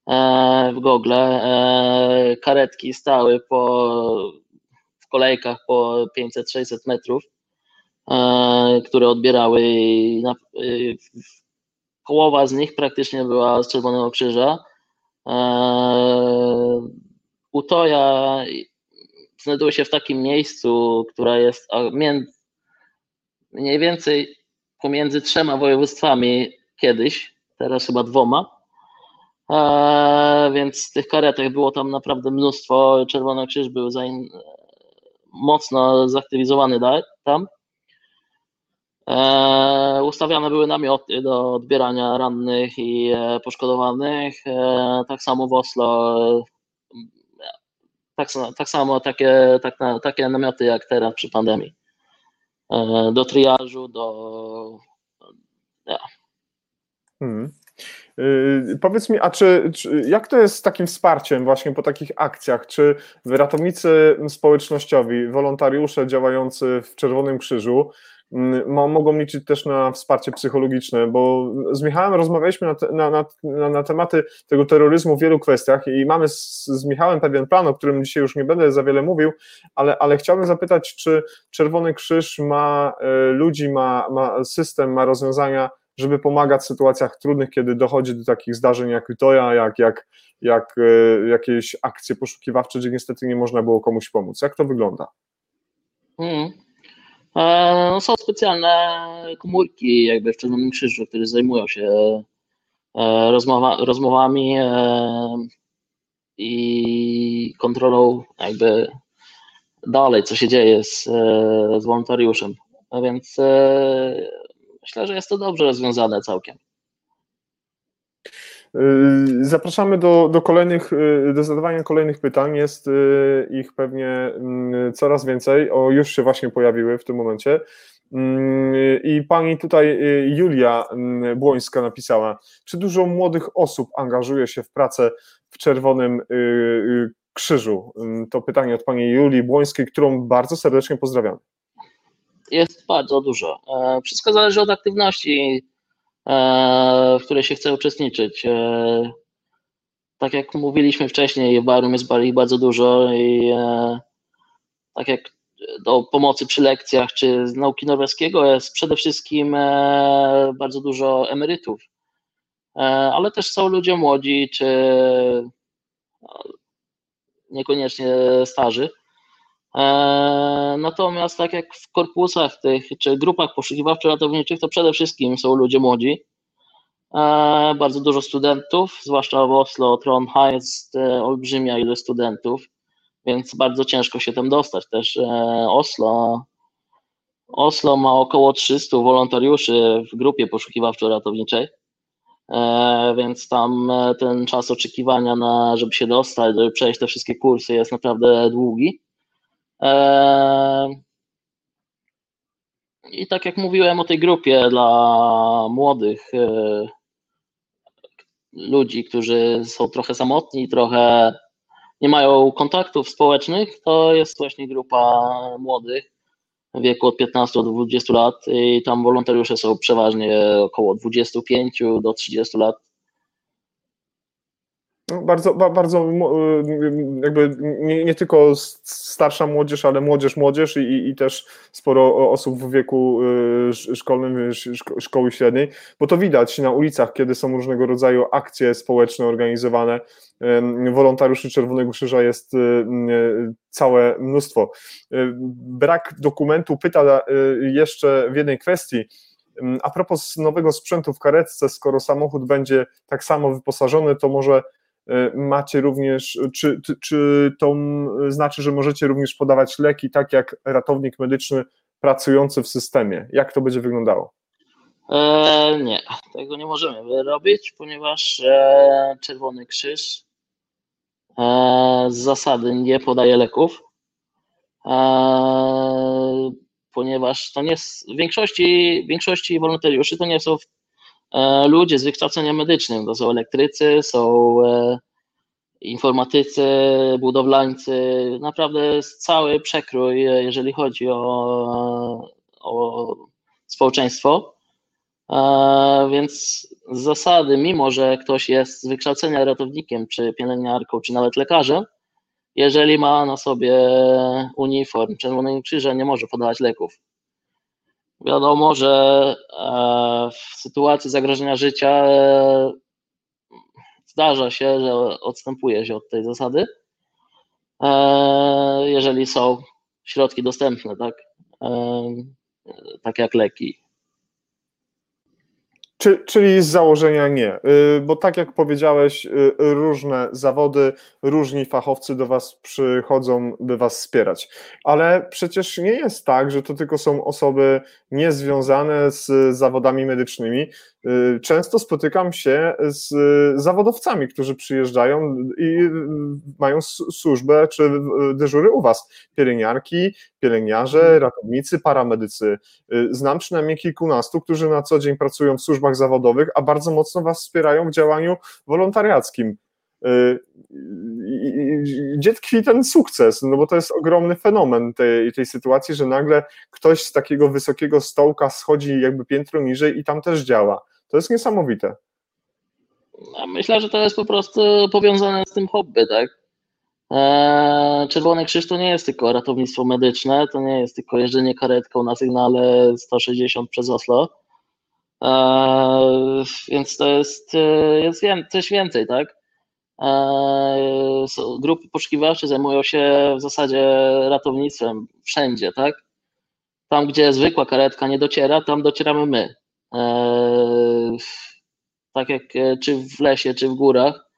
e, w Google. E, karetki stały po, w kolejkach po 500-600 metrów, e, które odbierały na, połowa z nich praktycznie była z Czerwonego Krzyża. Utoja znajduje się w takim miejscu, która jest mniej więcej pomiędzy trzema województwami kiedyś, teraz chyba dwoma. więc tych karetek było tam naprawdę mnóstwo. Czerwony Krzyż był mocno zaktywizowany tam. E, ustawiane były namioty do odbierania rannych i e, poszkodowanych. E, tak samo w Oslo, tak, tak samo takie, tak, takie namioty jak teraz przy pandemii. Do triażu, do. Ja. Hmm. Yy, powiedz mi, a czy, czy, jak to jest z takim wsparciem właśnie po takich akcjach? Czy ratownicy społecznościowi, wolontariusze działający w Czerwonym Krzyżu mogą liczyć też na wsparcie psychologiczne, bo z Michałem rozmawialiśmy na, te, na, na, na, tematy tego terroryzmu w wielu kwestiach i mamy z, z, Michałem pewien plan, o którym dzisiaj już nie będę za wiele mówił, ale, ale chciałbym zapytać, czy Czerwony Krzyż ma e, ludzi, ma, ma system, ma rozwiązania, żeby pomagać w sytuacjach trudnych, kiedy dochodzi do takich zdarzeń jak Utoja, jak, jak, jak e, jakieś akcje poszukiwawcze, gdzie niestety nie można było komuś pomóc. Jak to wygląda? Hmm. No, są specjalne komórki jakby w Czerwonym Krzyżu, które zajmują się e, rozmowa, rozmowami e, i kontrolą jakby dalej, co się dzieje z, z wolontariuszem. A więc myślę, że jest to dobrze rozwiązane całkiem. Y, zapraszamy do, do kolejnych, y, do zadawania kolejnych pytań. Jest y, ich pewnie mm, coraz więcej. O, już się właśnie pojawiły w tym momencie. Mm, I pani tutaj Julia mm, Błońska napisała, czy dużo młodych osób angażuje się w pracę w Czerwonym krzyżu? To pytanie od pani Julii Błońskiej, którą bardzo serdecznie pozdrawiam. Jest bardzo dużo. Wszystko zależy od aktywności, w której się chce uczestniczyć. Tak jak mówiliśmy wcześniej, w Barum jest bardzo dużo i tak jak do pomocy przy lekcjach czy z nauki norweskiego jest przede wszystkim e, bardzo dużo emerytów, e, ale też są ludzie młodzi czy niekoniecznie starzy. E, natomiast tak jak w korpusach tych czy grupach poszukiwawczo-ratowniczych, to przede wszystkim są ludzie młodzi. Bardzo dużo studentów, zwłaszcza w Oslo, Trondheim jest olbrzymia ilość studentów więc bardzo ciężko się tam dostać. Też e, Oslo, Oslo ma około 300 wolontariuszy w grupie poszukiwawczo-ratowniczej, e, więc tam e, ten czas oczekiwania, na, żeby się dostać, żeby przejść te wszystkie kursy jest naprawdę długi. I tak jak mówiłem o tej grupie dla młodych ludzi, którzy są trochę samotni, trochę nie mają kontaktów społecznych, to jest właśnie grupa młodych w wieku od 15 do 20 lat i tam wolontariusze są przeważnie około 25 do 30 lat. Bardzo, bardzo y, jakby nie, nie, tylko starsza młodzież, ale młodzież, młodzież i, i też sporo osób w wieku y, szkolnym, szkoły średniej, bo to widać na ulicach, kiedy są różnego rodzaju akcje społeczne organizowane. Wolontariuszy Czerwonego Krzyża jest y, całe mnóstwo. Brak dokumentu pyta jeszcze w jednej kwestii, a propos nowego sprzętu w karetce, skoro samochód będzie tak samo wyposażony, to może macie również, czy, czy to znaczy, że możecie również podawać leki, tak jak ratownik medyczny pracujący w systemie? Jak to będzie wyglądało? E, nie, tego nie możemy robić, ponieważ e, Czerwony Krzyż e, z zasady nie podaje leków, e, ponieważ to nie w większości, w większości wolontariuszy to nie są E, ludzie z wykształceniem medycznym. To są elektrycy, są e, informatycy, budowlańcy, naprawdę cały przekrój, e, jeżeli chodzi o, o społeczeństwo. Więc z zasady, mimo że ktoś jest z wykształcenia ratownikiem, czy pielęgniarką, czy nawet lekarzem, jeżeli ma na sobie uniform Czerwonego Krzyża, nie może podawać leków. Wiadomo, że e, w sytuacji zagrożenia życia e, zdarza się, że odstępuje się od tej zasady, e, jeżeli są środki dostępne, tak, tak jak leki czy, czyli z założenia nie, y, bo tak jak powiedziałeś, y, różne zawody, różni fachowcy do Was przychodzą, by Was wspierać. Ale przecież nie jest tak, że to tylko są osoby niezwiązane z zawodami medycznymi. Y, często spotykam się z zawodowcami, którzy przyjeżdżają i mają służbę czy dyżury u Was. Pielęgniarki, pielęgniarze, mhm. ratownicy, paramedycy. Znam przynajmniej kilkunastu, którzy na co dzień pracują w służbach zawodowych, a bardzo mocno Was wspierają w działaniu wolontariackim. Y, gdzie tkwi ten sukces? No bo to jest ogromny fenomen tej, tej sytuacji, że nagle ktoś z takiego wysokiego stołka schodzi jakby piętro niżej i tam też działa. To jest niesamowite. Myślę, że to jest po prostu powiązane z tym hobby, tak? E, Czerwony Krzyż to nie jest tylko ratownictwo medyczne, to nie jest tylko jeżdżenie karetką na sygnale 160 przez Oslo E, więc to jest, e, jest coś więcej, tak? Grupy poszukiwawcze zajmują się w zasadzie ratownictwem wszędzie, tak? Tam, gdzie zwykła karetka nie dociera, tam docieramy my. Tak jak czy w lesie, czy w górach,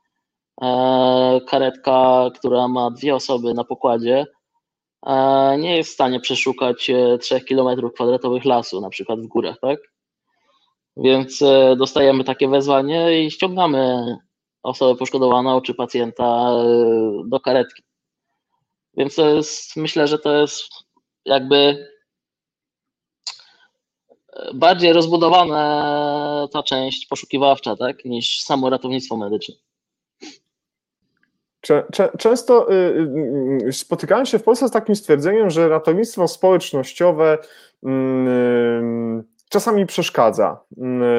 karetka, która ma dwie osoby na pokładzie, nie jest w stanie przeszukać 3 km kwadratowych lasu, na przykład w górach, tak? Więc e, dostajemy takie wezwanie i ściągamy osobę poszkodowaną czy pacjenta e, do karetki. Więc jest, myślę, że to jest jakby e, bardziej rozbudowana ta część poszukiwawcza, tak, niż samo ratownictwo medyczne. Często y, y, spotykałem się w Polsce z takim stwierdzeniem, że ratownictwo społecznościowe mm, czasami przeszkadza.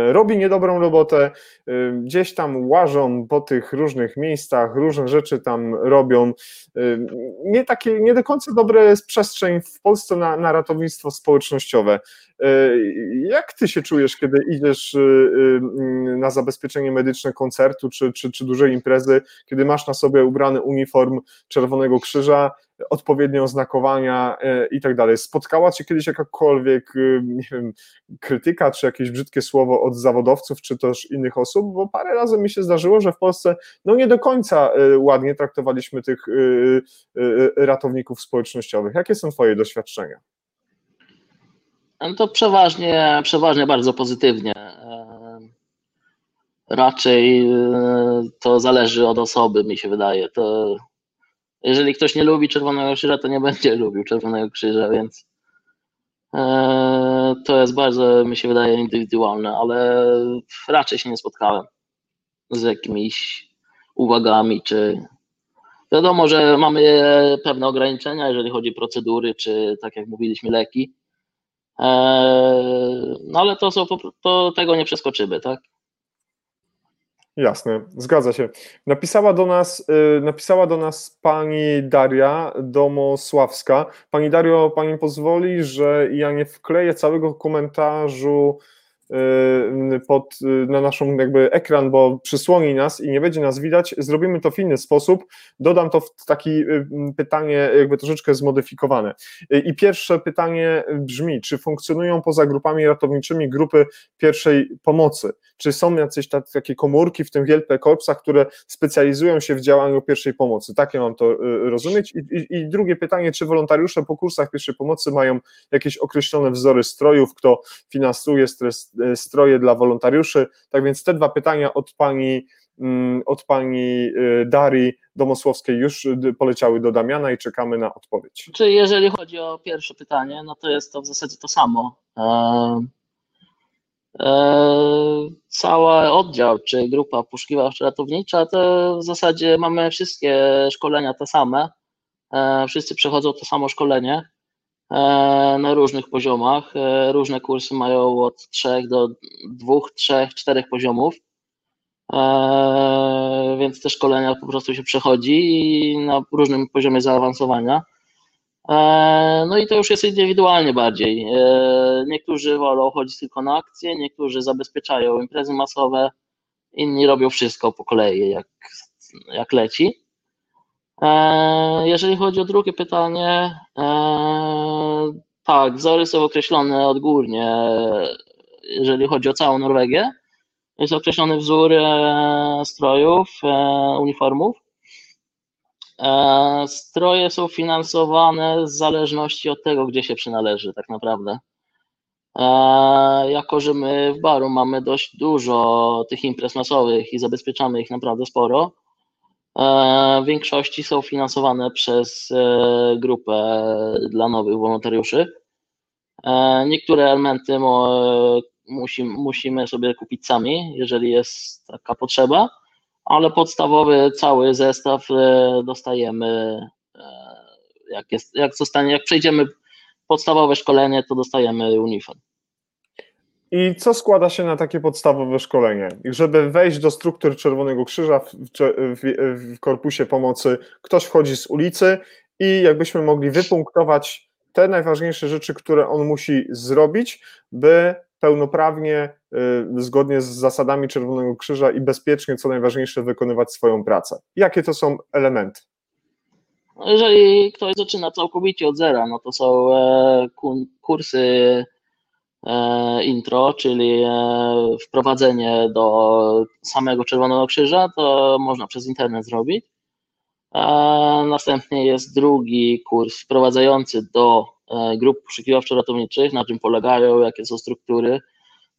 Robi niedobrą robotę, y, gdzieś tam łażą po tych różnych miejscach, różne rzeczy tam robią. Nie takie, nie do końca dobre jest przestrzeń w Polsce na, na ratownictwo społecznościowe. Jak ty się czujesz, kiedy idziesz na zabezpieczenie medyczne koncertu czy, czy, czy dużej imprezy, kiedy masz na sobie ubrany uniform Czerwonego Krzyża, odpowiednie oznakowania e, i tak dalej. Spotkała Cię kiedyś jakakolwiek, e, nie wiem, krytyka, czy jakieś brzydkie słowo od zawodowców, czy też innych osób, bo parę razy mi się zdarzyło, że w Polsce no nie do końca e, ładnie traktowaliśmy tych ratowników społecznościowych. Jakie są Twoje doświadczenia? No to przeważnie, przeważnie bardzo pozytywnie. Raczej to zależy od osoby, mi się wydaje. To jeżeli ktoś nie lubi Czerwonego Krzyża, to nie będzie [laughs] lubił Czerwonego Krzyża, więc e, to jest bardzo, mi się wydaje, indywidualne, ale raczej się nie spotkałem z jakimiś uwagami, czy wiadomo, że mamy pewne ograniczenia, jeżeli chodzi o procedury, czy tak jak mówiliśmy, leki, e, no ale to, są, to tego nie przeskoczymy, tak? Jasne, zgadza się. Napisała do nas, y, napisała do nas pani Daria Domosławska. Pani Dario, pani pozwoli, że ja nie wkleję całego komentarzu pod, y, na naszą jakby ekran, bo przysłoni nas i nie będzie nas widać, zrobimy to w inny sposób. Dodam to w takie y, pytanie jakby troszeczkę zmodyfikowane. I pierwsze pytanie brzmi, czy funkcjonują poza grupami ratowniczymi grupy pierwszej pomocy? Czy są jacyś takie komórki, w tym wielkie korpsach, które specjalizują się w działaniu pierwszej pomocy? Tak ja mam to rozumieć. I, i, I drugie pytanie, czy wolontariusze po kursach pierwszej pomocy mają jakieś określone wzory strojów, kto finansuje stres stroje dla wolontariuszy. Tak więc te dwa pytania od pani, mm, od pani e, Darii Domosłowskiej już poleciały do Damiana i czekamy na odpowiedź. Czy jeżeli chodzi o pierwsze pytanie, no to jest to w zasadzie to samo. E, cały oddział czy grupa poszukiwawczo-ratownicza to w zasadzie mamy wszystkie szkolenia te same. Wszyscy przechodzą to samo szkolenie. E, na różnych poziomach. E, różne kursy mają od 3 do 2, 3, 4 poziomów. E, więc te szkolenia po prostu się przechodzi na różnym poziomie zaawansowania. No i to już jest indywidualnie bardziej. Niektórzy wolą chodzić tylko na akcje, niektórzy zabezpieczają imprezy masowe, inni robią wszystko po kolei, jak, jak leci. E, jeżeli chodzi o drugie pytanie, e, tak, wzory są określone odgórnie, jeżeli chodzi o całą Norwegię. Jest określony wzór e, strojów, uniformów. Stroje są finansowane w zależności od tego, gdzie się przynależy, tak naprawdę. Jako, że my w baru mamy dość dużo tych imprez masowych i zabezpieczamy ich naprawdę sporo, w większości są finansowane przez e, grupę dla nowych wolontariuszy. E, niektóre elementy musimy sobie kupić sami, jeżeli jest taka potrzeba, ale podstawowy cały zestaw dostajemy, jak, jest, jak, zostanie, jak przejdziemy podstawowe szkolenie, to dostajemy uniform. I co składa się na takie podstawowe szkolenie? Żeby wejść do struktur Czerwonego Krzyża w, w, w, korpusie pomocy, ktoś wchodzi z ulicy i jakbyśmy mogli wypunktować te najważniejsze rzeczy, które on musi zrobić, by pełnoprawnie, y, zgodnie z zasadami Czerwonego Krzyża i bezpiecznie, co najważniejsze, wykonywać swoją pracę. Jakie to są elementy? Jeżeli ktoś zaczyna całkowicie od zera, no to są e, kursy intro, czyli e, wprowadzenie do samego Czerwonego Krzyża, to można przez internet zrobić. E, następnie jest drugi kurs wprowadzający do grup poszukiwawczo-ratowniczych, na czym polegają, jakie są struktury,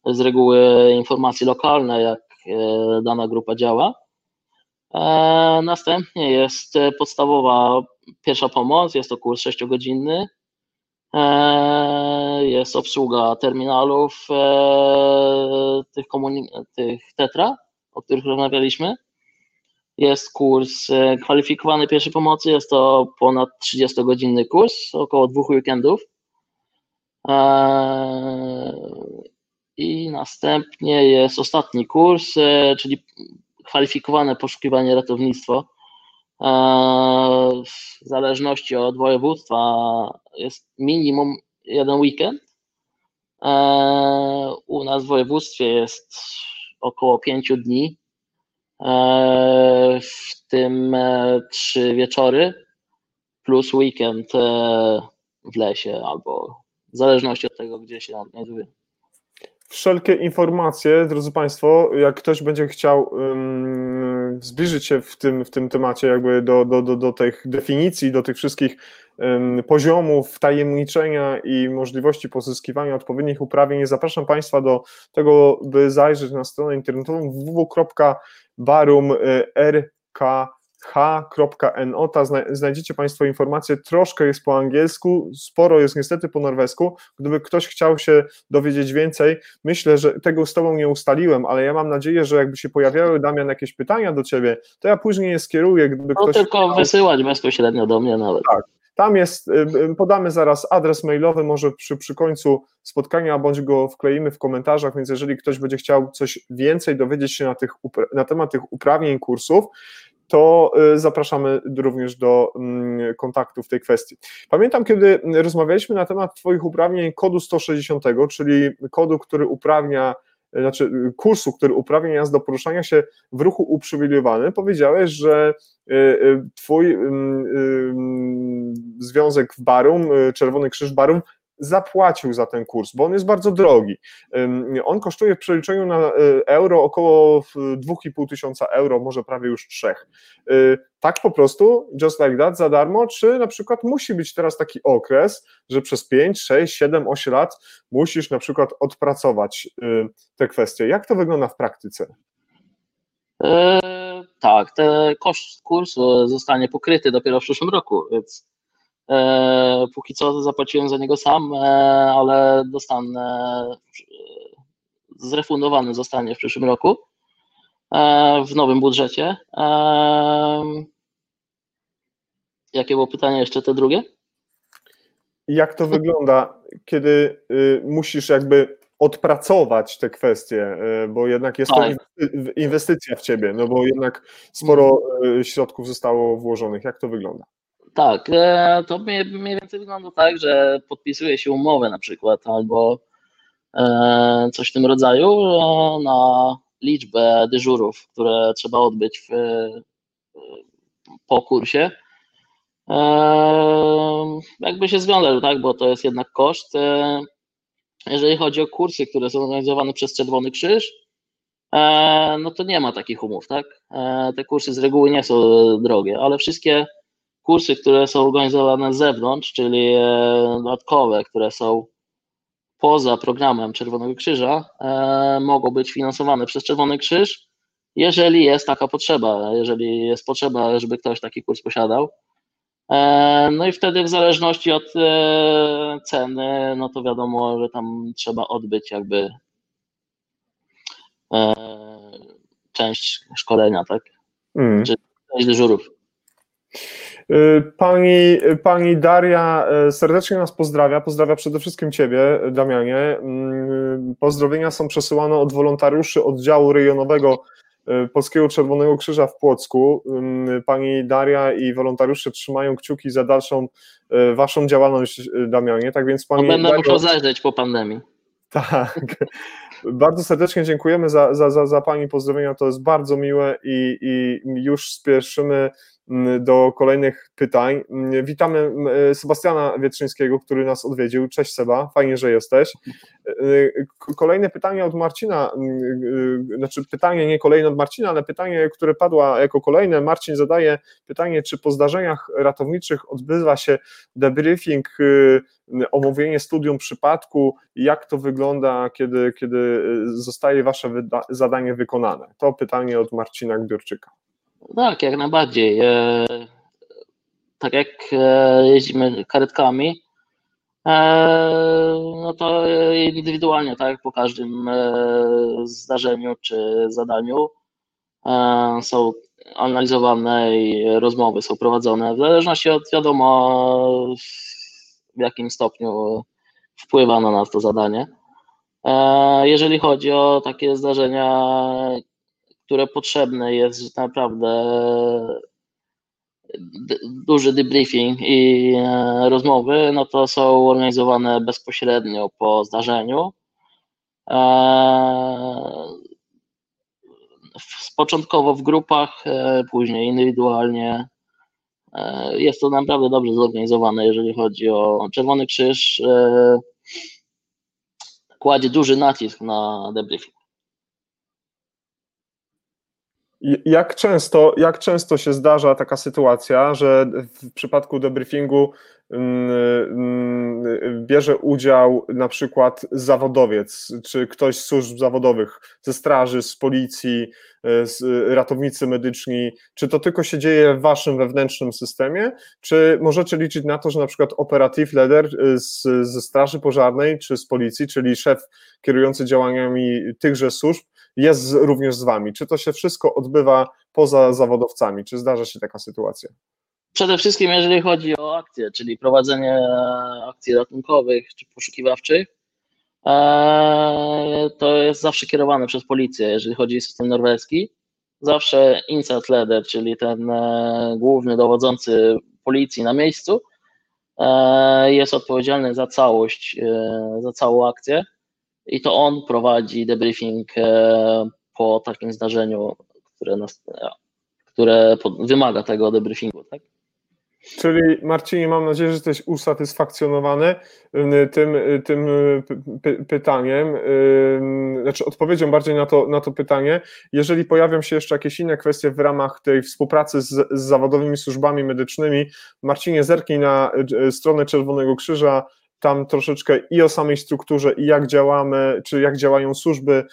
z reguły informacje lokalne, jak dana grupa działa. Następnie jest podstawowa pierwsza pomoc, jest to kurs 6-godzinny, E, jest obsługa terminalów e, tych, tych Tetra, o których rozmawialiśmy. jest kurs e, kwalifikowany pierwszej pomocy, jest to ponad 30-godzinny kurs, około dwóch weekendów. I następnie jest ostatni kurs, czyli kwalifikowane poszukiwanie ratownictwo. W zależności od województwa jest minimum jeden weekend. U nas w województwie jest około pięciu dni, w tym e, trzy wieczory plus weekend e, w lesie albo w zależności od tego, gdzie się znajduje wszelkie informacje, drodzy Państwo, jak ktoś będzie chciał um, zbliżyć się w tym, w tym temacie jakby do, do, do, do tych definicji, do tych wszystkich um, poziomów tajemniczenia i możliwości pozyskiwania odpowiednich uprawnień, zapraszam Państwa do tego, by zajrzeć na stronę internetową www.barum.rk h.no, ta znajdziecie Państwo informacje, troszkę jest po angielsku, sporo jest niestety po norwesku. Gdyby ktoś chciał się dowiedzieć więcej, myślę, że tego z Tobą nie ustaliłem, ale ja mam nadzieję, że jakby się pojawiały, Damian, jakieś pytania do Ciebie, to ja później je skieruję, gdyby no, ktoś... tylko chciał... wysyłać bezpośrednio do mnie nawet. Tak. Tam jest, y, y, podamy zaraz adres mailowy, może przy, przy końcu spotkania, bądź go wkleimy w komentarzach, więc jeżeli ktoś będzie chciał coś więcej dowiedzieć się na, tych, na temat tych uprawnień kursów, to y, zapraszamy również do mm, kontaktu w tej kwestii. Pamiętam, kiedy rozmawialiśmy na temat Twoich uprawnień kodu 160, czyli kodu, który uprawnia znaczy kursu, który uprawnia nas do poruszania się w ruchu uprzywilejowany, powiedziałeś, że y, y, twój mm, związek w Barum, Czerwony Krzyż Barum zapłacił za ten kurs, bo on jest bardzo drogi. On kosztuje w przeliczeniu na e, euro około 2,5 tysiąca euro, może prawie już 3. E, tak po prostu, just like that, za darmo, czy na przykład musi być teraz taki okres, że przez 5, 6, 7, 8 lat musisz na przykład odpracować e, te kwestie. Jak to wygląda w praktyce? E, tak, ten koszt kursu zostanie pokryty dopiero w przyszłym roku, więc E, póki co zapłaciłem za niego sam, e, ale dostanę, e, zrefundowany zostanie w przyszłym roku w nowym budżecie. Jakie było pytanie jeszcze te drugie? Jak to wygląda, kiedy y, musisz jakby odpracować te kwestie, bo jednak jest to tak. inwestycja w ciebie, no bo jednak sporo środków zostało włożonych. Jak to wygląda? Tak, e, to mniej więcej wygląda tak, że podpisuje się umowę na przykład albo e, coś w tym rodzaju e, na liczbę dyżurów, które trzeba odbyć w, po kursie. Jakby się związał, tak, bo to jest jednak koszt. Jeżeli chodzi o kursy, które są organizowane przez Czerwony Krzyż, no to nie ma takich umów, tak? Te kursy z reguły nie są drogie, ale wszystkie kursy, które są organizowane z zewnątrz, czyli e, dodatkowe, które są poza programem Czerwonego Krzyża, e, mogą być finansowane przez Czerwony Krzyż, jeżeli jest taka potrzeba, jeżeli jest potrzeba, żeby ktoś taki kurs posiadał. E, no i wtedy w zależności od ceny, no to wiadomo, że tam trzeba odbyć jakby część szkolenia, tak? Mm. Czy część dyżurów. Pani, pani Daria y, serdecznie nas pozdrawia. Pozdrawia przede wszystkim Ciebie, Damianie. Mm, pozdrowienia są przesyłane od wolontariuszy oddziału rejonowego y, Polskiego Czerwonego Krzyża w Płocku. Mm, pani Daria i wolontariusze trzymają kciuki za dalszą Waszą działalność, Damianie. Tak więc pani. Będę Dario... musiał zajrzeć po pandemii. Tak. [laughs] Bardzo serdecznie dziękujemy za, za, za, za Pani pozdrowienia. To jest bardzo miłe i, i już spieszymy do kolejnych pytań. Witamy Sebastiana Wietrzyńskiego, który nas odwiedził. Cześć Seba, fajnie, że jesteś. Y, kolejne pytanie od Marcina, znaczy pytanie nie kolejne od Marcina, ale pytanie, które padło jako kolejne. Marcin zadaje pytanie, czy po zdarzeniach ratowniczych odbywa się debriefing, y, omówienie studium przypadku, jak to wygląda, kiedy, kiedy zostaje wasze zadanie wykonane? To pytanie od Marcina Gbiorczyka. Tak, jak najbardziej. E, tak jak e, jeździmy karetkami, e, no to indywidualnie, tak, po każdym zdarzeniu czy zadaniu są analizowane i rozmowy są prowadzone, w zależności od wiadomo w jakim stopniu wpływa na nas to zadanie. Jeżeli chodzi o takie zdarzenia, które potrzebne jest naprawdę duży debriefing i e, rozmowy, no to są organizowane bezpośrednio po zdarzeniu. E, początkowo w grupach, e, później indywidualnie. Jest to naprawdę dobrze zorganizowane, jeżeli chodzi o Czerwony Krzyż. Kładzie duży nacisk na debriefing. Jak często, jak często się zdarza taka sytuacja, że w przypadku debriefingu mm, mm, bierze udział na przykład zawodowiec, czy ktoś z służb zawodowych, ze straży, z policji, e, z ratownicy medyczni, czy to tylko się dzieje w waszym wewnętrznym systemie, czy możecie liczyć na to, że na przykład operative leader e, z, ze straży pożarnej, czy z policji, czyli szef kierujący działaniami tychże służb, jest również z Wami? Czy to się wszystko odbywa poza zawodowcami? Czy zdarza się taka sytuacja? Przede wszystkim, jeżeli chodzi o akcje, czyli prowadzenie akcji ratunkowych czy poszukiwawczych, e, to jest zawsze kierowane przez policję, jeżeli chodzi o system norweski. Zawsze insert leader, czyli ten e, główny dowodzący policji na miejscu, e, jest odpowiedzialny za całość, za całą akcję i to on prowadzi debriefing e, po takim zdarzeniu, które, nas, e, które wymaga tego debriefingu. Tak? Czyli Marcinie, mam nadzieję, że jesteś usatysfakcjonowany tym, tym py pytaniem, znaczy odpowiedzią bardziej na to, na to pytanie. Jeżeli pojawią się jeszcze jakieś inne kwestie w ramach tej współpracy z, z zawodowymi służbami medycznymi, Marcinie, zerknij na stronę Czerwonego Krzyża, tam troszeczkę i o samej strukturze, i jak działamy, czy jak działają służby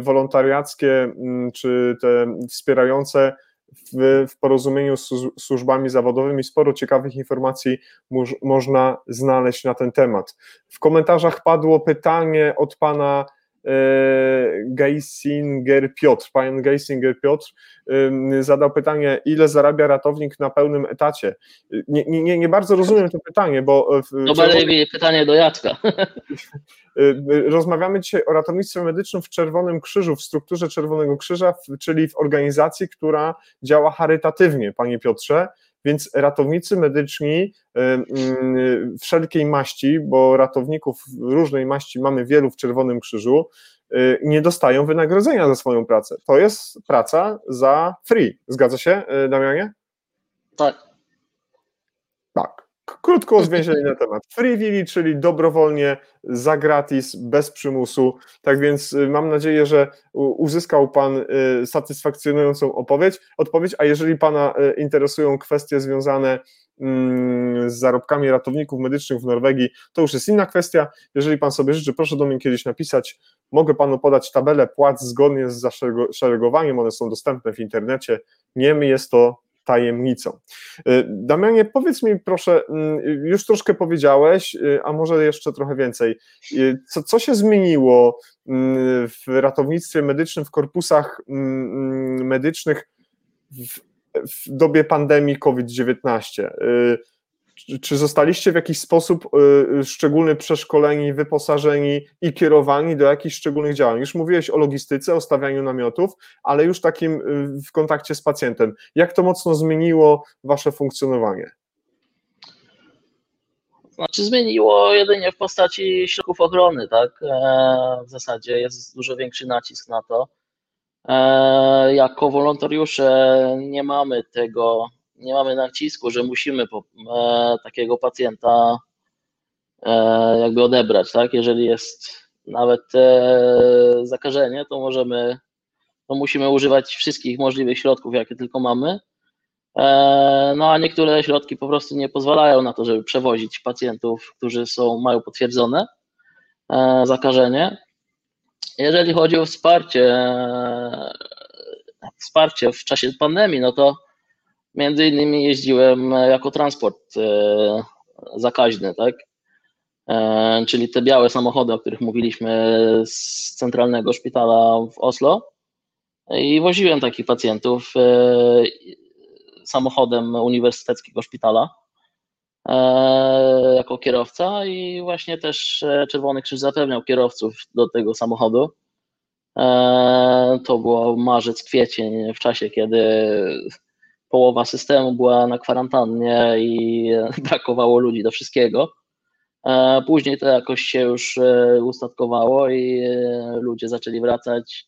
wolontariackie, mm, czy te wspierające w, w porozumieniu z służbami zawodowymi. Sporo ciekawych informacji moż, można znaleźć na ten temat. W komentarzach padło pytanie od pana E, Geisinger Piotr, pan Geisinger Piotr zadał pytanie, ile zarabia ratownik na pełnym etacie. Nie, nie, nie bardzo rozumiem to pytanie, bo... No bardziej pytanie do Jacka. [laughs] Rozmawiamy dzisiaj o ratownictwie medycznym w Czerwonym Krzyżu, w strukturze Czerwonego Krzyża, czyli w organizacji, która działa charytatywnie, panie Piotrze, więc ratownicy medyczni wszelkiej maści, bo ratowników różnej maści mamy wielu w Czerwonym Krzyżu, y, nie dostają wynagrodzenia za swoją pracę. To jest praca za free. Zgadza się, y, Damianie? Tak. Tak. Krótko zwięźlenie na temat. Free czyli dobrowolnie, za gratis, bez przymusu. Tak więc y, mam nadzieję, że uzyskał Pan y, satysfakcjonującą odpowiedź. odpowiedź. A jeżeli Pana y, interesują kwestie związane mm, z zarobkami ratowników medycznych w Norwegii, to już jest inna kwestia. Jeżeli Pan sobie życzy, proszę do mnie kiedyś napisać. Mogę Panu podać tabelę płac zgodnie z zaszeregowaniem. One są dostępne w internecie. Niemniej jest to tajemnicą. Y, Damianie, powiedz mi proszę, mm, już troszkę powiedziałeś, y, a może jeszcze trochę więcej. Y, co, co się zmieniło mm, w ratownictwie medycznym, w korpusach mm, medycznych w, w dobie pandemii COVID-19? Czy zostaliście w jakiś sposób y, szczególny przeszkoleni, wyposażeni i kierowani do jakichś szczególnych działań? Już mówiłeś o logistyce, o stawianiu namiotów, ale już takim y, w kontakcie z pacjentem. Jak to mocno zmieniło wasze funkcjonowanie? Znaczy zmieniło jedynie w postaci środków ochrony, tak? E, w zasadzie jest dużo większy nacisk na to. E, jako wolontariusze nie mamy tego nie mamy nacisku, że musimy po, e, takiego pacjenta e, jakby odebrać, tak? Jeżeli jest nawet e, zakażenie, to możemy, to musimy używać wszystkich możliwych środków, jakie tylko mamy. E, no a niektóre środki po prostu nie pozwalają na to, żeby przewozić pacjentów, którzy są, mają potwierdzone e, zakażenie. Jeżeli chodzi o wsparcie, wsparcie w czasie pandemii, no to Między innymi jeździłem e, jako transport e, zakaźny, tak? E, czyli te białe samochody, o których mówiliśmy z centralnego szpitala w Oslo. I woziłem takich pacjentów samochodem Uniwersyteckiego Szpitala jako kierowca i właśnie też Czerwony Krzyż zapewniał kierowców do tego samochodu. To było marzec, kwiecień, w czasie, kiedy połowa systemu była na kwarantannie i [laughs] brakowało ludzi do wszystkiego. E, później to jakoś się już e, ustatkowało i e, ludzie zaczęli wracać.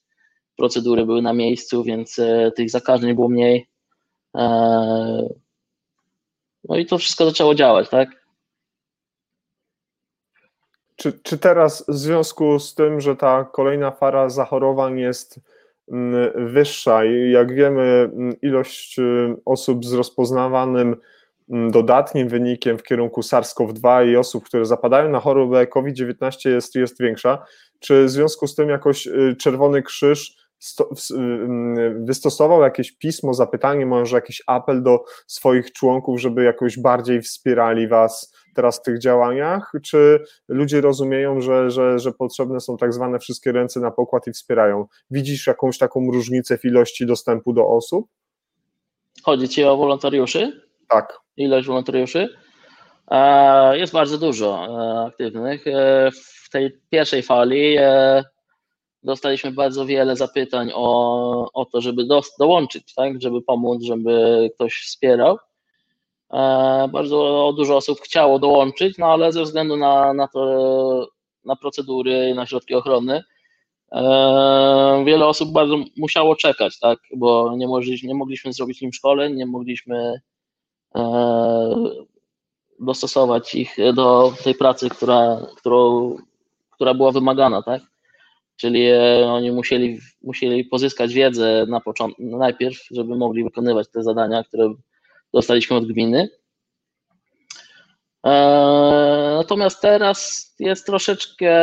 Procedury były na miejscu, więc tych zakażeń było mniej. No i to wszystko zaczęło działać, tak? Czy, czy teraz w związku z tym, że ta kolejna fala zachorowań jest wyższa i jak wiemy, mm, ilość y, osób z rozpoznawanym Mm, dodatnim wynikiem w kierunku SARS-CoV-2 i osób, które zapadają na chorobę COVID-19 jest, jest większa. Czy w związku z tym jakoś y, Czerwony Krzyż y, mm, wystosował jakieś pismo, zapytanie, może jakiś apel do swoich członków, żeby jakoś bardziej wspierali Was teraz w tych działaniach? Czy ludzie rozumieją, że, że, że potrzebne są tak zwane wszystkie ręce na pokład i wspierają? Widzisz jakąś taką różnicę w ilości dostępu do osób? Chodzi Ci o wolontariuszy? Tak ilość wolontariuszy. E, jest bardzo dużo e, aktywnych. E, w tej pierwszej fali dostaliśmy bardzo wiele zapytań o, o to, żeby do, dołączyć, tak? żeby pomóc, żeby ktoś wspierał. Bardzo dużo osób chciało dołączyć, no ale ze względu na, na to, na procedury, na środki ochrony, wiele osób bardzo musiało czekać, tak? bo nie mogliśmy, nie mogliśmy zrobić im szkoleń, nie mogliśmy E, dostosować ich do tej pracy, która, którą, która była wymagana, tak? Czyli e, oni musieli, musieli pozyskać wiedzę na początku, najpierw, żeby mogli wykonywać te zadania, które dostaliśmy od gminy. E, natomiast teraz jest troszeczkę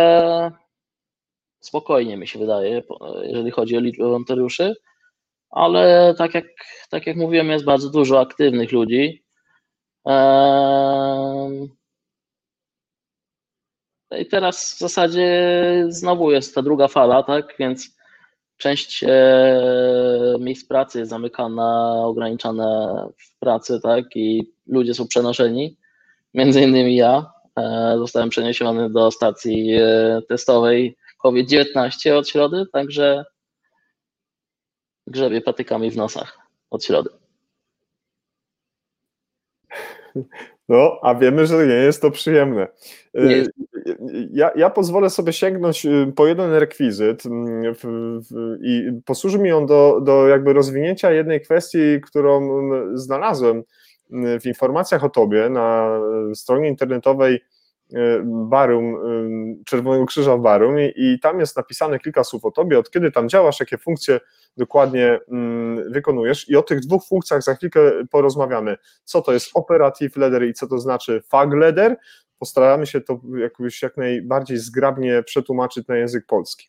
spokojnie, mi się wydaje, jeżeli chodzi o liczbę wolontariuszy, ale tak jak, tak jak mówiłem, jest bardzo dużo aktywnych ludzi, no I teraz w zasadzie znowu jest ta druga fala, tak? Więc część e, miejsc pracy jest zamykana, ograniczana w pracy, tak? I ludzie są przenoszeni. Między innymi ja e, zostałem przeniesiony do stacji e, testowej COVID-19 od środy, także grzebie patykami w nosach od środy. No, a wiemy, że nie jest to przyjemne. Y, ja, ja pozwolę sobie sięgnąć y, po jeden rekwizyt mm, i posłuży mi on do, do jakby rozwinięcia jednej kwestii, którą mm, znalazłem mm, w informacjach o tobie na stronie internetowej y, Barum, Czerwonego Krzyża Barum i, i tam jest napisane kilka słów o tobie, od kiedy tam działasz, jakie funkcje dokładnie mm, wykonujesz i o tych dwóch funkcjach za chwilkę porozmawiamy. Co to jest operative leader i co to znaczy fag leader? Postaramy się to jakoś jak najbardziej zgrabnie przetłumaczyć na język polski.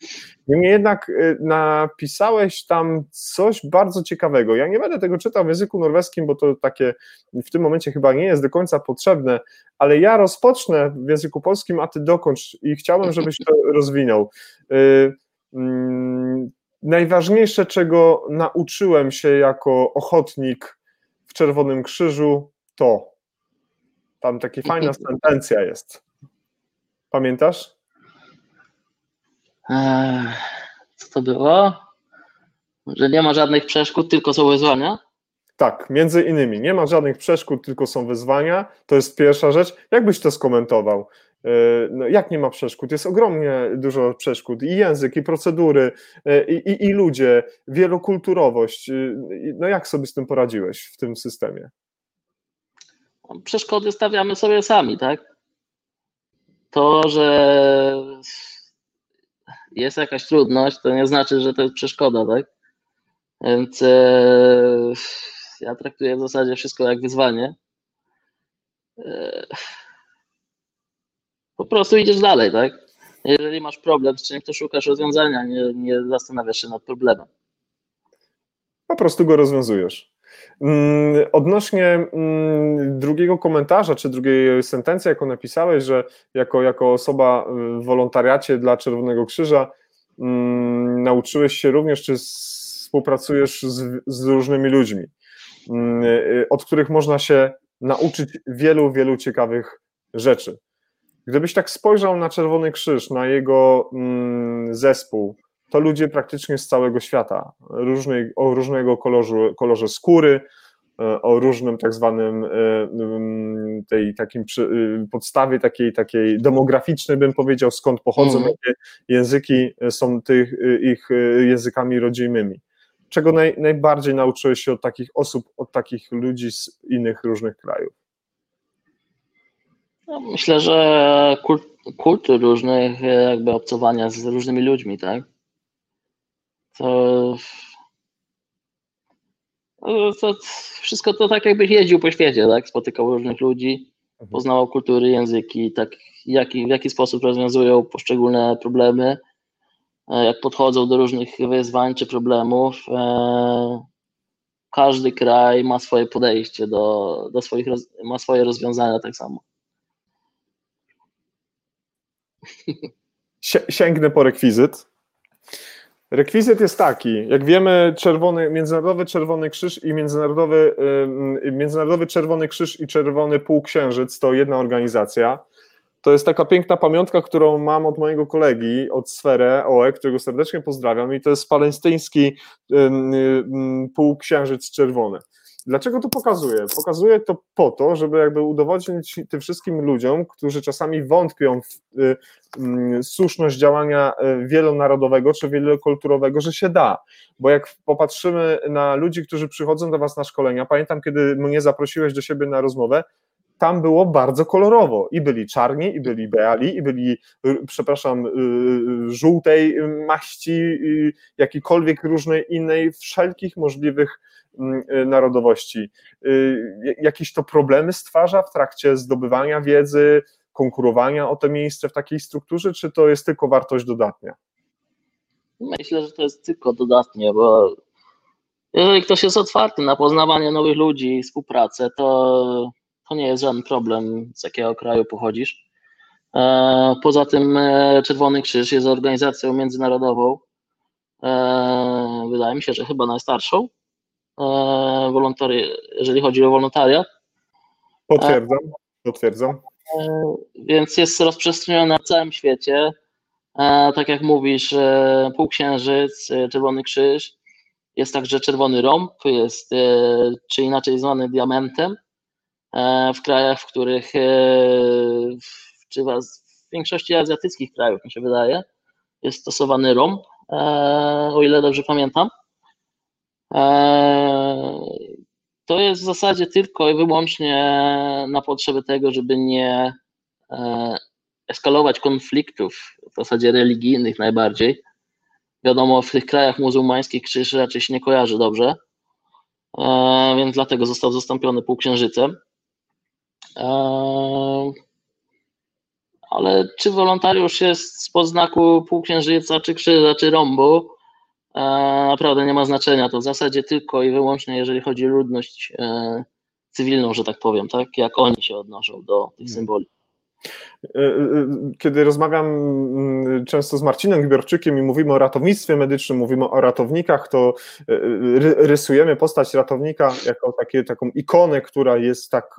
Niemniej jednak y, napisałeś tam coś bardzo ciekawego. Ja nie będę tego czytał w języku norweskim, bo to takie w tym momencie chyba nie jest do końca potrzebne, ale ja rozpocznę w języku polskim, a ty dokończ i chciałbym, żebyś to rozwinął. Y, mm, Najważniejsze, czego nauczyłem się jako ochotnik w Czerwonym Krzyżu, to tam taka fajna sentencja jest. Pamiętasz? Co to było? Że nie ma żadnych przeszkód, tylko są wyzwania? Tak, między innymi. Nie ma żadnych przeszkód, tylko są wyzwania. To jest pierwsza rzecz. Jak byś to skomentował? E, no jak nie ma przeszkód? Jest ogromnie dużo przeszkód i język, i procedury, e, i, i, i ludzie, wielokulturowość. E, no jak sobie z tym poradziłeś w tym systemie? Przeszkody stawiamy sobie sami, tak? To, że jest jakaś trudność, to nie znaczy, że to jest przeszkoda, tak? Więc e, ja traktuję w zasadzie wszystko jak wyzwanie. E, po prostu idziesz dalej, tak? Jeżeli masz problem z czymś, to szukasz rozwiązania, nie, nie zastanawiasz się nad problemem. Po prostu go rozwiązujesz. Mm, odnośnie mm, drugiego komentarza, czy drugiej sentencji, jaką napisałeś, że jako, jako osoba w wolontariacie dla Czerwonego Krzyża mm, nauczyłeś się również, czy współpracujesz z, z różnymi ludźmi, mm, od których można się nauczyć wielu, wielu ciekawych rzeczy. Gdybyś tak spojrzał na Czerwony Krzyż, na jego zespół, to ludzie praktycznie z całego świata, różnej, o różnego kolorze, kolorze skóry, e, o różnym tak zwanym e, tej takim y, podstawie takiej, takiej demograficznej bym powiedział, skąd pochodzą, mm. jakie języki są tych, ich językami rodzimymi. Czego naj, najbardziej nauczyłeś się od takich osób, od takich ludzi z innych różnych krajów? No, myślę, że kult, kultur różnych, jakby obcowania z różnymi ludźmi, tak? To, to wszystko to tak jakbyś jeździł po świecie, tak? Spotykał różnych ludzi, mhm. poznawał kultury, języki, tak jaki, w jaki sposób rozwiązują poszczególne problemy, e, jak podchodzą do różnych wyzwań czy problemów. E, każdy kraj ma swoje podejście do, do swoich, ma swoje rozwiązania tak samo. Sięgnę po rekwizyt. Rekwizyt jest taki, jak wiemy, czerwony, Międzynarodowy Czerwony Krzyż i Międzynarodowy, Międzynarodowy Czerwony Krzyż i Czerwony Półksiężyc to jedna organizacja. To jest taka piękna pamiątka, którą mam od mojego kolegi, od Sferę OE, którego serdecznie pozdrawiam i to jest palestyński Półksiężyc Czerwony. Dlaczego to pokazuję? Pokazuję to po to, żeby jakby udowodnić tym wszystkim ludziom, którzy czasami wątpią w y, y, słuszność działania y, wielonarodowego czy wielokulturowego, że się da. Bo jak popatrzymy na ludzi, którzy przychodzą do Was na szkolenia, pamiętam, kiedy mnie zaprosiłeś do siebie na rozmowę, tam było bardzo kolorowo. I byli czarni, i byli biali, i byli, przepraszam, żółtej maści, jakiejkolwiek różnej innej, wszelkich możliwych Mm, y, narodowości. Y, jakieś to problemy stwarza w trakcie zdobywania wiedzy, konkurowania o to miejsce w takiej strukturze, czy to jest tylko wartość dodatnia? Myślę, że to jest tylko dodatnie, bo jeżeli ktoś jest otwarty na poznawanie nowych ludzi współpracę, to, to nie jest żaden problem, z jakiego kraju pochodzisz. E, poza tym e, Czerwony Krzyż jest organizacją międzynarodową. E, wydaje mi się, że chyba najstarszą jeżeli chodzi o wolontariat. Potwierdzam, potwierdzam. Więc jest rozprzestrzeniona na całym świecie. Tak jak mówisz, Półksiężyc, Czerwony Krzyż, jest także Czerwony Rąb, jest, czy inaczej zwany diamentem. W krajach, w których, czy w większości azjatyckich krajów, mi się wydaje, jest stosowany rąb, o ile dobrze pamiętam. To jest w zasadzie tylko i wyłącznie na potrzeby tego, żeby nie e, eskalować konfliktów, w zasadzie religijnych najbardziej. Wiadomo, w tych krajach muzułmańskich krzyż raczej się nie kojarzy dobrze, e, więc dlatego został zastąpiony półksiężycem. E, ale czy wolontariusz jest z podznaku półksiężyca, czy krzyża, czy rąbu, naprawdę nie ma znaczenia. To w zasadzie tylko i wyłącznie, jeżeli chodzi o ludność e, cywilną, że tak powiem, tak? Jak oni się odnoszą do tych hmm. symboli. E, e, kiedy rozmawiam mm, często z Marcinem Gbiorczykiem i mówimy o ratownictwie medycznym, mówimy o ratownikach, to rysujemy postać ratownika jako takie, taką ikonę, która jest tak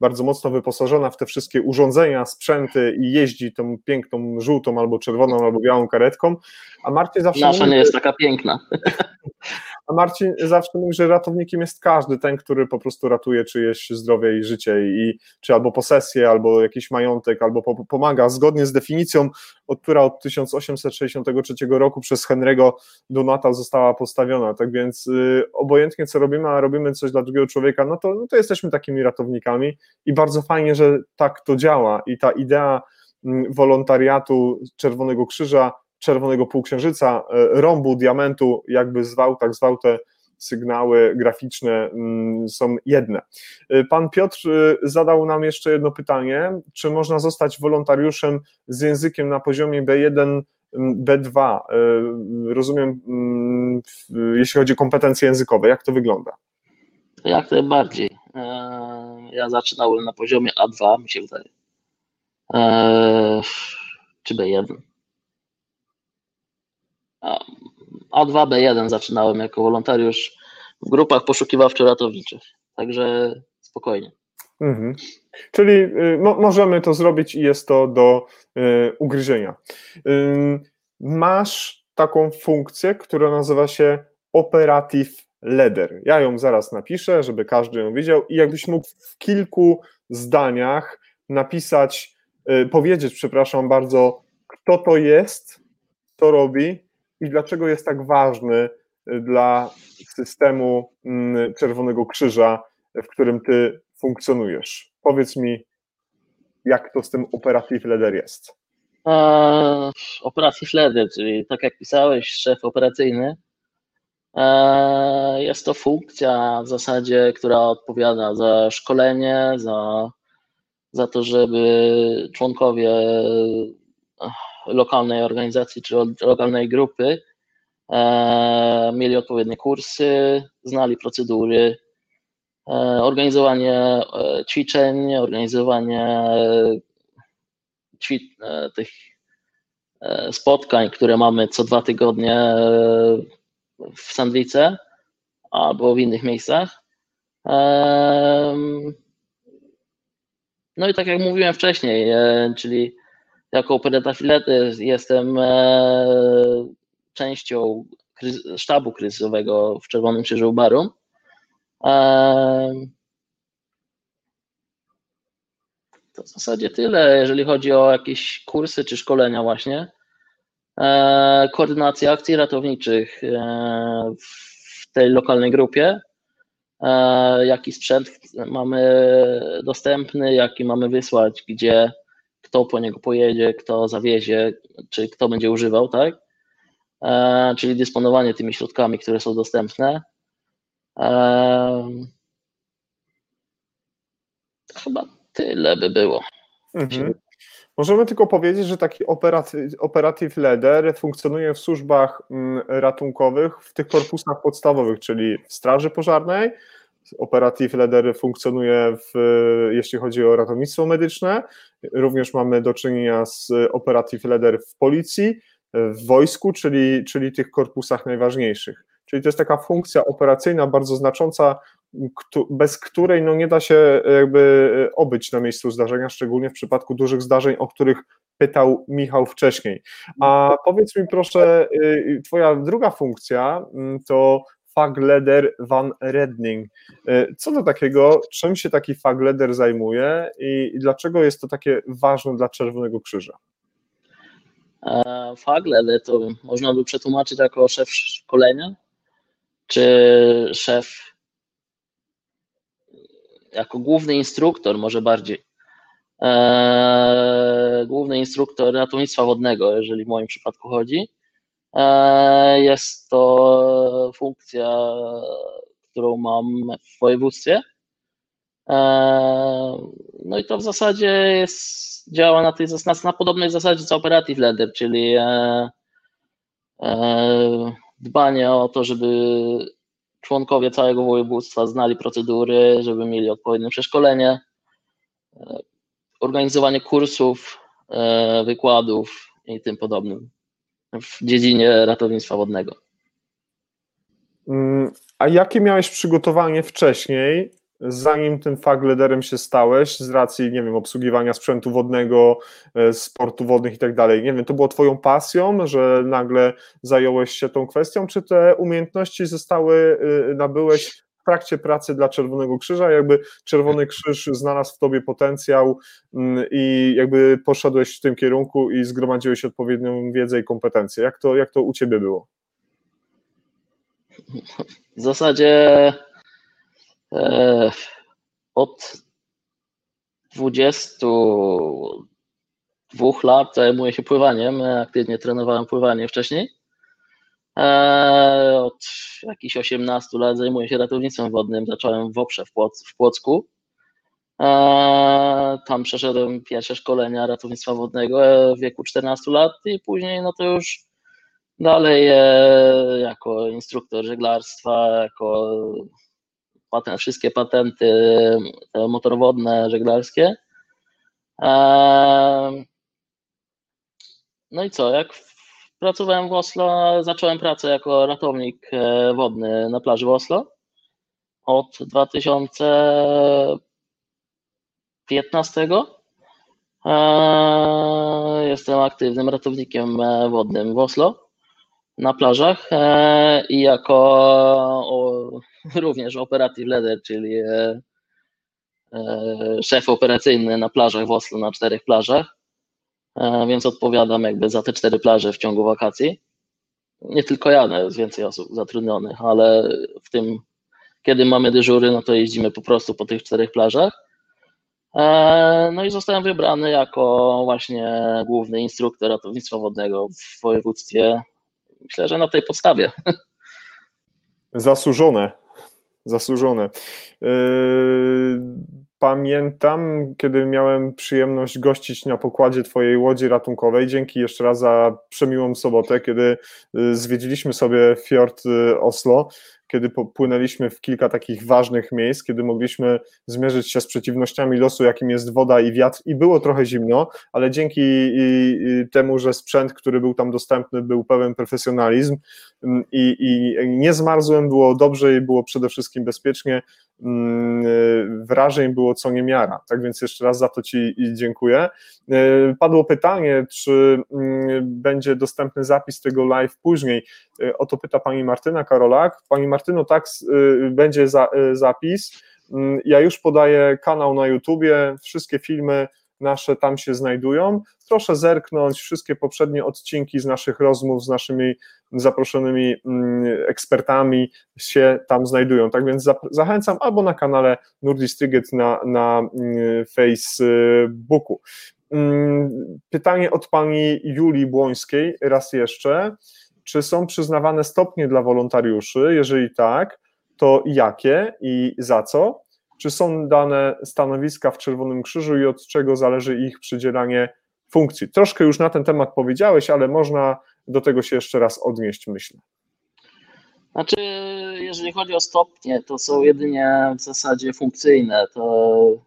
bardzo mocno wyposażona w te wszystkie urządzenia, sprzęty i jeździ tą piękną żółtą albo czerwoną albo białą karetką, a Marcin zawsze... Nasza mówi, nie jest taka piękna. [laughs] A Marcin zawsze mówi, że ratownikiem jest każdy, ten, który po prostu ratuje czyjeś zdrowie i życie i czy albo posesję, albo jakiś majątek, albo po, pomaga zgodnie z definicją, od, która od 1863 roku przez Henry'ego Donata została postawiona. Tak więc y, obojętnie co robimy, a robimy coś dla drugiego człowieka, no to, no to jesteśmy takimi ratownikami i bardzo fajnie, że tak to działa i ta idea mm, wolontariatu Czerwonego Krzyża czerwonego półksiężyca, e, rąbu, diamentu, jakby zwał, tak zwał te sygnały graficzne mm, są jedne. E, pan Piotr e, zadał nam jeszcze jedno pytanie, czy można zostać wolontariuszem z językiem na poziomie B1, B2? Rozumiem, mm, jeśli chodzi o kompetencje językowe, jak to wygląda? Jak najbardziej. Ja zaczynałem na poziomie A2, mi się wydaje. Czy B1. A2, B1 zaczynałem jako wolontariusz w grupach poszukiwawczo-ratowniczych, także spokojnie. Mhm. Czyli y, mo możemy to zrobić i jest to do y, ugryzienia. Y, masz taką funkcję, która nazywa się Operative Leader. Ja ją zaraz napiszę, żeby każdy ją widział i jakbyś mógł w kilku zdaniach napisać, y, powiedzieć, przepraszam bardzo, kto to jest, co robi i dlaczego jest tak ważny y, dla systemu mm, Czerwonego Krzyża, w którym ty funkcjonujesz. Powiedz mi, jak to z tym Operative Leader jest? Operative Leader, czyli tak jak pisałeś, szef operacyjny. Jest to funkcja w zasadzie, która odpowiada za szkolenie, za, za to, żeby członkowie lokalnej organizacji czy lokalnej grupy eee, mieli odpowiednie kursy, znali procedury, E, organizowanie e, ćwiczeń, organizowanie e, tych spotkań, które mamy co dwa tygodnie w Sandwice albo w innych miejscach. No i tak jak mówiłem wcześniej, czyli jako operator filety jestem częścią sztabu kryzysowego w Czerwonym Krzyżu Barum to w zasadzie tyle, jeżeli chodzi o jakieś kursy czy szkolenia właśnie. E, koordynacja akcji ratowniczych e, w tej lokalnej grupie. E, jaki sprzęt mamy dostępny, jaki mamy wysłać, gdzie kto po niego pojedzie, kto zawiezie, czy kto będzie używał, tak? Czyli dysponowanie tymi środkami, które są dostępne. Chyba tyle by było. Mhm. Możemy tylko powiedzieć, że taki operative leader funkcjonuje w służbach mm, ratunkowych w tych korpusach podstawowych, czyli w Straży Pożarnej. Operative leader funkcjonuje w, jeśli chodzi o ratownictwo medyczne. Również mamy do czynienia z operative leader w policji, w wojsku, czyli, czyli tych korpusach najważniejszych. Czyli to jest taka funkcja operacyjna bardzo znacząca, bez której no nie da się jakby obyć na miejscu zdarzenia, szczególnie w przypadku dużych zdarzeń, o których pytał Michał wcześniej. A powiedz mi proszę, y, twoja druga funkcja mm, to fagleder van Redning. Y, co to takiego, czym się taki fagleder zajmuje i, i dlaczego jest to takie ważne dla Czerwonego Krzyża? E, fagleder to można by przetłumaczyć jako szef szkolenia, czy szef jako główny instruktor, może bardziej, e, główny instruktor ratownictwa wodnego, jeżeli w moim przypadku chodzi. E, jest to funkcja, którą mam w województwie. E, no i to w zasadzie jest, działa na, tej, na, na podobnej zasadzie co Operative Leader, czyli e, dbanie o to, żeby członkowie całego województwa znali procedury, żeby mieli odpowiednie przeszkolenie, organizowanie kursów, wykładów i tym podobnym w dziedzinie ratownictwa wodnego. Mm, a jakie miałeś przygotowanie wcześniej zanim tym faglederem się stałeś, z racji, nie wiem, obsługiwania sprzętu wodnego, e, sportu wodnych i tak dalej, nie wiem, to było twoją pasją, że nagle zająłeś się tą kwestią, czy te umiejętności zostały, e, nabyłeś trakcie pracy dla Czerwonego Krzyża, jakby Czerwony Krzyż znalazł w tobie potencjał mm, i jakby poszedłeś w tym kierunku i zgromadziłeś odpowiednią wiedzę i kompetencje. Jak to, jak to u ciebie było? W zasadzie E, od 22 lat zajmuję się pływaniem. Aktywnie trenowałem pływanie wcześniej. E, od jakichś 18 lat zajmuję się ratownictwem wodnym. Zacząłem w Oprze w, Płoc, w Płocku. E, tam przeszedłem pierwsze szkolenia ratownictwa wodnego w wieku 14 lat i później no to już dalej jako instruktor żeglarstwa, jako patent, wszystkie patenty motorowodne, żeglarskie. No i co, jak pracowałem w Oslo, zacząłem pracę jako ratownik e, wodny na plaży w Oslo od 2015. E, jestem aktywnym ratownikiem wodnym w Oslo na plażach i jako [laughs] również operative leader, czyli szef operacyjny na plażach w Oslo, na czterech plażach. E, więc odpowiadam jakby za te cztery plaże w ciągu wakacji. Nie tylko ja, no jest więcej osób zatrudnionych, ale w tym, kiedy mamy dyżury, no to jeździmy po prostu po tych czterech plażach. E, no i zostałem wybrany jako właśnie główny instruktor ratownictwa wodnego w województwie. Myślę, że na tej podstawie. Zasłużone. Zasłużone. Pamiętam, kiedy miałem przyjemność gościć na pokładzie Twojej łodzi ratunkowej. Dzięki jeszcze raz za przemiłą sobotę, kiedy y, zwiedziliśmy sobie fiord y, Oslo kiedy popłynęliśmy w kilka takich ważnych miejsc, kiedy mogliśmy zmierzyć się z przeciwnościami losu, jakim jest woda i wiatr, i było trochę zimno, ale dzięki temu, że sprzęt, który był tam dostępny, był pełen profesjonalizm mm, i, i nie zmarzłem, było dobrze i było przede wszystkim bezpiecznie. Mm, wrażeń było co niemiara. Tak więc jeszcze raz za to Ci dziękuję. Y, padło pytanie, czy mm, będzie dostępny zapis tego live później. Y, o to pyta pani Martyna Karolak. Pani Martyno, tak, y, będzie za, zapis. Mm, ja już podaję kanał na YouTubie, wszystkie filmy nasze tam się znajdują. Proszę zerknąć, wszystkie poprzednie odcinki z naszych rozmów z naszymi zaproszonymi mm, ekspertami się tam znajdują. Tak więc zachęcam albo na kanale Nurdis Tyget na, na Facebooku. Mm, pytanie od pani Julii Błońskiej, raz jeszcze. Czy są przyznawane stopnie dla wolontariuszy? Jeżeli tak, to jakie i za co? Czy są dane stanowiska w Czerwonym Krzyżu i od czego zależy ich przydzielanie funkcji? Troszkę już na ten temat powiedziałeś, ale można do tego się jeszcze raz odnieść, myślę. Znaczy, jeżeli chodzi o stopnie, to są jedynie w zasadzie funkcyjne. To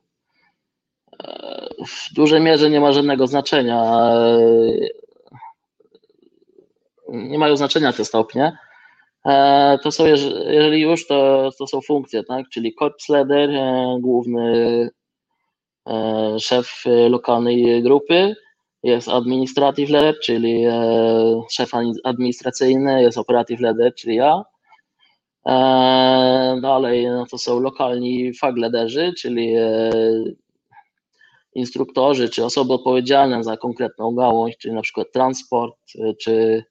w dużej mierze nie ma żadnego znaczenia. Nie mają znaczenia te stopnie. To są, jeżeli już, to, to są funkcje, tak? czyli korps leader, główny szef lokalnej grupy, jest administrative leader, czyli szef administracyjny, jest operative leader, czyli ja. Dalej no to są lokalni fag leaderzy, czyli instruktorzy czy osoby odpowiedzialne za konkretną gałąź, czyli na przykład transport, czy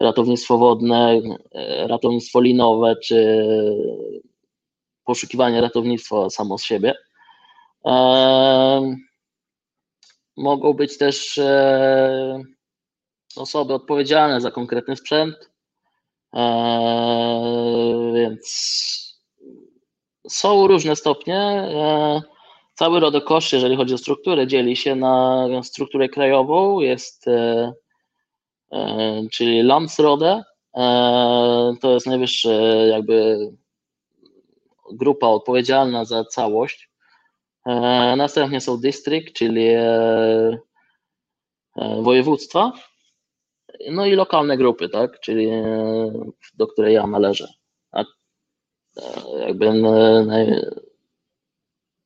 ratownictwo wodne, y, ratownictwo linowe, czy poszukiwanie ratownictwa samo z siebie. Mogą być też e, osoby odpowiedzialne za konkretny sprzęt, e, więc są różne stopnie. E, Cały RODOKOSZ, jeżeli chodzi o strukturę, dzieli się na strukturę krajową, jest e, e, czyli Landsrode, e, to jest najwyższa jakby grupa odpowiedzialna za całość. Następnie są district, czyli województwa, no i lokalne grupy, tak, czyli do której ja należę. A jakby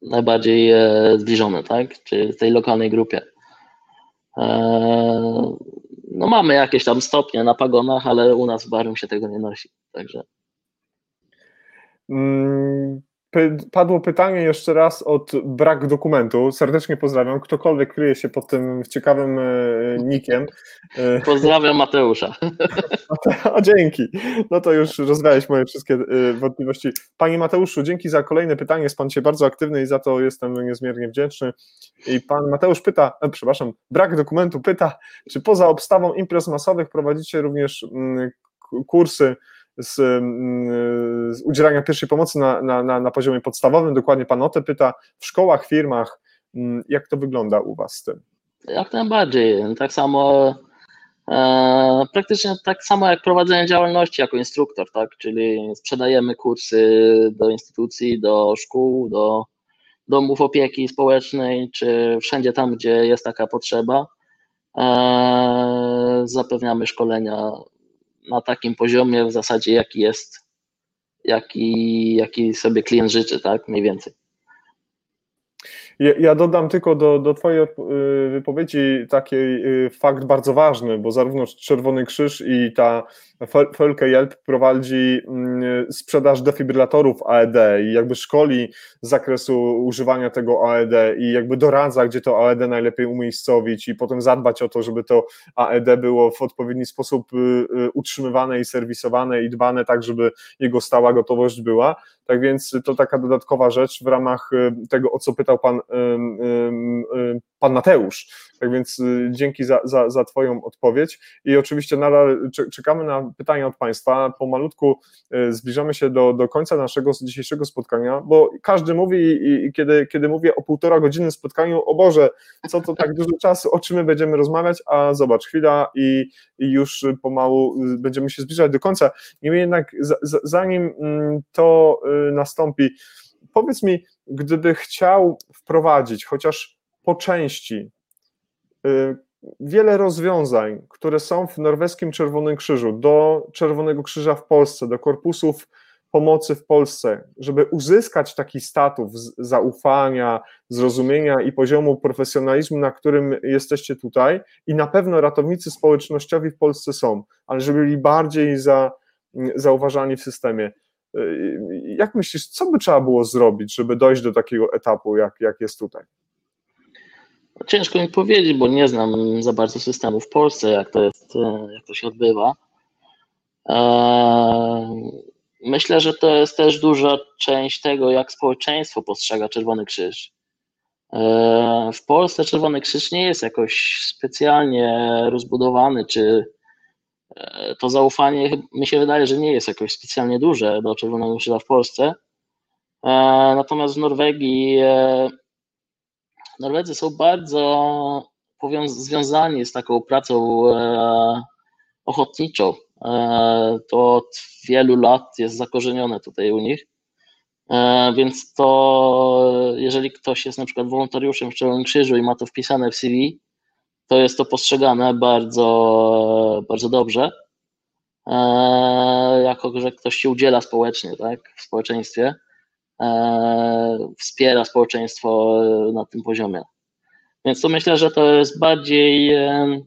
najbardziej e, zbliżone, tak? Czy w tej lokalnej grupie. No mamy jakieś tam stopnie na pagonach, ale u nas w Barum się tego nie nosi, także. Mm, Padło pytanie jeszcze raz od brak dokumentu. Serdecznie pozdrawiam. Ktokolwiek kryje się pod tym ciekawym e, nikiem. E, pozdrawiam Mateusza. [laughs] O, dzięki. No to już rozwiałeś moje wszystkie e, wątpliwości. Panie Mateuszu, dzięki za kolejne pytanie. Jest Pan się bardzo aktywny i za to jestem niezmiernie wdzięczny. I Pan Mateusz pyta, przepraszam, brak dokumentu pyta, czy poza obstawą imprez masowych prowadzicie również mm, kursy z, mm, z udzielania pierwszej pomocy na, na, na, na poziomie podstawowym. Dokładnie pan o te pyta. W szkołach, firmach, mm, jak to wygląda u was z tym? Jak najbardziej. Tak samo e, praktycznie tak samo jak prowadzenie działalności jako instruktor, tak? Czyli sprzedajemy kursy do instytucji, do szkół, do domów opieki społecznej, czy wszędzie tam, gdzie jest taka potrzeba. Zapewniamy szkolenia na takim poziomie w zasadzie, jaki jest, jaki, jaki sobie klient życzy, tak, mniej więcej. Ja, dodam tylko do, do Twojej y, wypowiedzi taki y, fakt bardzo ważny, bo zarówno Czerwony Krzyż i ta Völke Jelp prowadzi mm, sprzedaż defibrylatorów AED i jakby szkoli z zakresu używania tego AED i jakby doradza, gdzie to AED najlepiej umiejscowić i potem zadbać o to, żeby to AED było w odpowiedni sposób y, utrzymywane i serwisowane i dbane tak, żeby jego stała gotowość była. Tak więc to taka dodatkowa rzecz w ramach tego, o co pytał Pan pan Mateusz. Tak więc y, dzięki za, za, za Twoją odpowiedź i oczywiście nadal czekamy na pytania od Państwa. Pomalutku y, zbliżamy się do, do końca naszego dzisiejszego spotkania, bo każdy mówi i, i kiedy, kiedy mówię o półtora godziny spotkaniu, o Boże, co to tak dużo czasu, o czym my będziemy rozmawiać, a zobacz, chwila i, i już pomału y, będziemy się zbliżać do końca. Niemniej jednak zanim mm, to nastąpi, powiedz mi, gdyby chciał wprowadzić chociaż po części y, wiele rozwiązań, które są w norweskim Czerwonym Krzyżu, do Czerwonego Krzyża w Polsce, do korpusów pomocy w Polsce, żeby uzyskać taki status zaufania, zrozumienia i poziomu profesjonalizmu, na którym jesteście tutaj, i na pewno ratownicy społecznościowi w Polsce są, ale żeby byli bardziej za, zauważani w systemie. Y, jak myślisz, co by trzeba było zrobić, żeby dojść do takiego etapu, jak, jak jest tutaj? Ciężko mi powiedzieć, bo nie znam za bardzo systemu w Polsce, jak to jest, e, jak to się odbywa. E, myślę, że to jest też duża część tego, jak społeczeństwo postrzega Czerwony Krzyż. E, w Polsce Czerwony Krzyż nie jest jakoś specjalnie rozbudowany, czy to zaufanie mi się wydaje, że nie jest jakoś specjalnie duże do Czerwonego Krzyża w Polsce. Natomiast w Norwegii Norwedzy są bardzo związani z taką pracą e, ochotniczą. E, to od wielu lat jest zakorzenione tutaj u nich. E, więc to, jeżeli ktoś jest na przykład wolontariuszem w Czerwonym Krzyżu i ma to wpisane w CV, to jest to postrzegane bardzo, bardzo dobrze. Jako, że ktoś się udziela społecznie, tak, w społeczeństwie. E, wspiera społeczeństwo na tym poziomie. Więc to myślę, że to jest bardziej, e,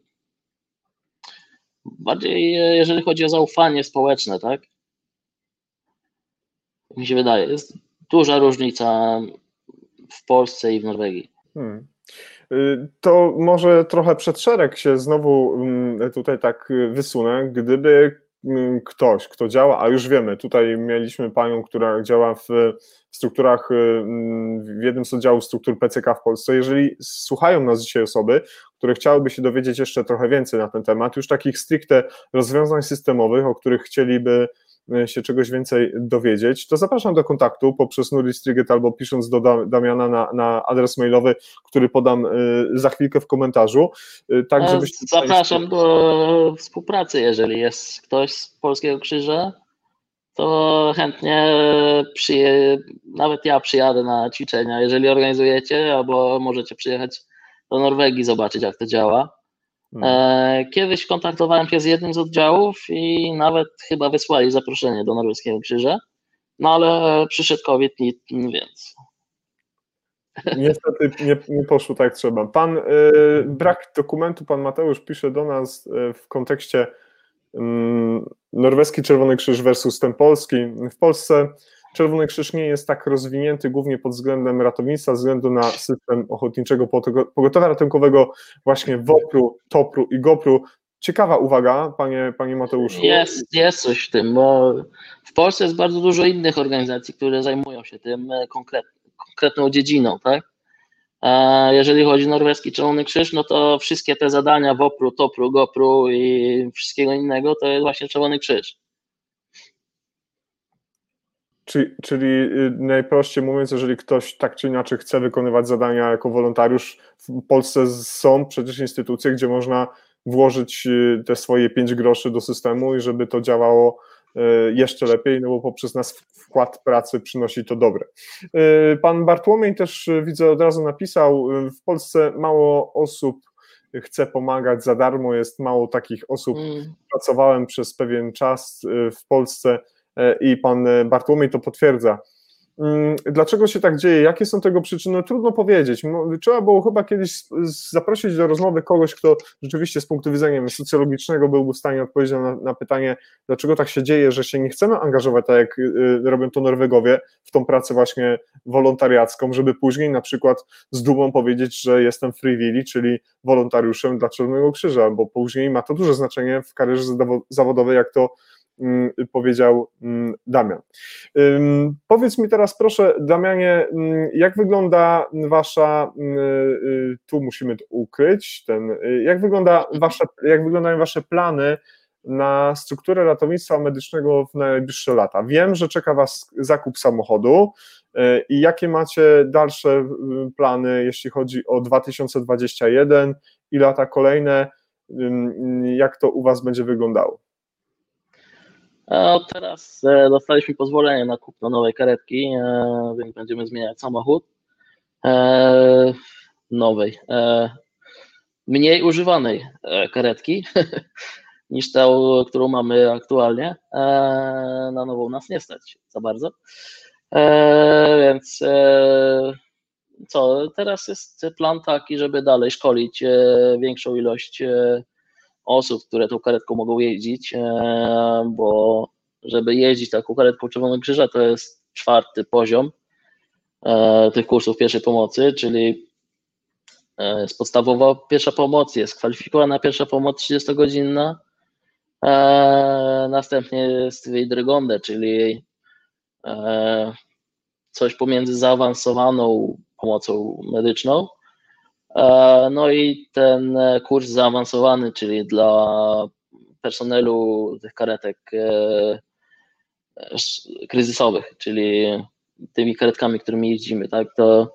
bardziej jeżeli chodzi o zaufanie społeczne, tak? Mi się wydaje, jest duża różnica w Polsce i w Norwegii. Hmm. To może trochę przed szereg się znowu mm, tutaj tak wysunę. Gdyby mm, ktoś, kto działa, a już wiemy, tutaj mieliśmy panią, która działa w strukturach, y, w jednym z oddziałów struktur PCK w Polsce. Jeżeli słuchają nas dzisiaj osoby, które chciałyby się dowiedzieć jeszcze trochę więcej na ten temat, już takich stricte rozwiązań systemowych, o których chcieliby się czegoś więcej dowiedzieć, to zapraszam do kontaktu poprzez Nuristriget albo pisząc do Damiana na, na adres mailowy, który podam y, za chwilkę w komentarzu. Tak, e, żebyście Zapraszam do współpracy, jeżeli jest ktoś z Polskiego Krzyża, to chętnie przyje, nawet ja przyjadę na ćwiczenia, jeżeli organizujecie, albo możecie przyjechać do Norwegii zobaczyć, jak to działa. Hmm. E, kiedyś kontaktowałem się z jednym z oddziałów i nawet chyba wysłali zaproszenie do Norweskiego Krzyża, no ale przyszedł COVID, więc. Niestety nie, nie poszło tak trzeba. Pan, y, brak dokumentu, pan Mateusz pisze do nas y, w kontekście Mm, norweski Czerwony Krzyż versus ten polski. W Polsce Czerwony Krzyż nie jest tak rozwinięty głównie pod względem ratownictwa, ze względu na system ochotniczego pogotowia ratunkowego właśnie WOPR-u, TOPR-u i GOPR-u. Ciekawa uwaga, panie, panie Mateuszu. Jest, jest coś w tym, bo w Polsce jest bardzo dużo innych organizacji, które zajmują się tym e, konkret, konkretną dziedziną, tak? Jeżeli chodzi o norweski Czerwony Krzyż, no to wszystkie te zadania WOPR-u, TOPR-u, GOPR-u i wszystkiego innego to jest właśnie Czerwony Krzyż. Czyli, czyli y, najprościej mówiąc, jeżeli ktoś tak czy inaczej chce wykonywać zadania jako wolontariusz, w Polsce są przecież instytucje, gdzie można włożyć y, te swoje pięć groszy do systemu i żeby to działało E, jeszcze lepiej, no bo poprzez nas wkład pracy przynosi to dobre. E, pan Bartłomiej też widzę od razu napisał, w Polsce mało osób chce pomagać za darmo, jest mało takich osób. Mm. Pracowałem przez pewien czas w Polsce i pan Bartłomiej to potwierdza Mm, dlaczego się tak dzieje? Jakie są tego przyczyny? Trudno powiedzieć. Trzeba było chyba kiedyś zaprosić do rozmowy kogoś, kto rzeczywiście z punktu widzenia socjologicznego byłby w stanie odpowiedzieć na, na pytanie, dlaczego tak się dzieje, że się nie chcemy angażować, tak jak y, y, robią to Norwegowie, w tą pracę właśnie wolontariacką, żeby później na przykład z dumą powiedzieć, że jestem free willy, czyli wolontariuszem dla Czerwonego Krzyża, bo później ma to duże znaczenie w karierze zawodowej, jak to powiedział mm, Damian. Powiedz mi teraz proszę, Damianie, mm, jak wygląda wasza, y, tu musimy to ukryć, ten, y, jak, wygląda wasze, jak wyglądają wasze plany na strukturę ratownictwa medycznego w najbliższe lata? Wiem, że czeka was zakup samochodu y, i jakie macie dalsze plany, jeśli chodzi o 2021 i lata kolejne, jak to u was będzie wyglądało? Teraz e, dostaliśmy pozwolenie na kupno nowej karetki, e, więc będziemy zmieniać samochód. E, nowej, mniej używanej karetki [laughs] niż ta, którą mamy aktualnie. Na nową nas nie stać za bardzo. Więc co, teraz jest plan taki, żeby dalej szkolić większą ilość osób, które tą karetką mogą jeździć, e, bo żeby jeździć taką karetką Czerwonego Krzyża to jest czwarty poziom e, tych kursów pierwszej pomocy, czyli e, jest podstawowa pierwsza pomoc, jest kwalifikowana pierwsza pomoc 30-godzinna, następnie jest Weidregonde, czyli coś pomiędzy zaawansowaną pomocą medyczną, no i ten e, kurs zaawansowany, czyli dla personelu tych karetek e, kryzysowych, czyli tymi karetkami, którymi jeździmy, tak, to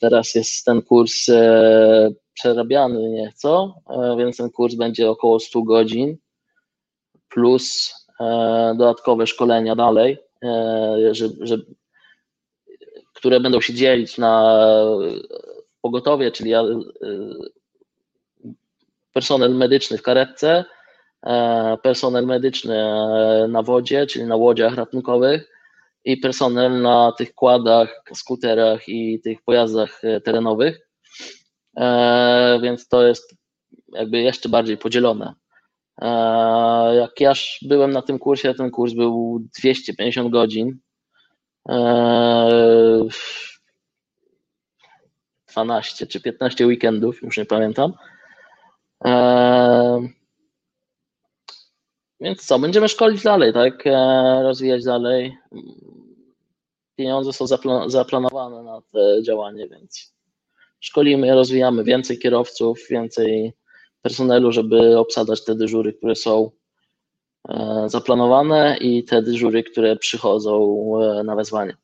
teraz jest ten kurs przerabiany nieco, więc ten kurs będzie około 100 godzin plus dodatkowe szkolenia dalej, że, że, które będą się dzielić na pogotowie, czyli e, personel medyczny w karetce, e, personel medyczny e, na wodzie, czyli na łodziach ratunkowych i personel na tych kładach, skuterach i tych pojazdach terenowych. Więc to jest jakby jeszcze bardziej podzielone. Jak ja byłem na tym kursie, ten kurs był 250 godzin. 12 czy 15 weekendów, już nie pamiętam. Eee, więc co, będziemy szkolić dalej, tak? Eee, rozwijać dalej. Pieniądze są zaplanowane na te działanie, więc szkolimy, rozwijamy więcej kierowców, więcej personelu, żeby obsadzać te dyżury, które są eee, zaplanowane i te dyżury, które przychodzą na wezwanie.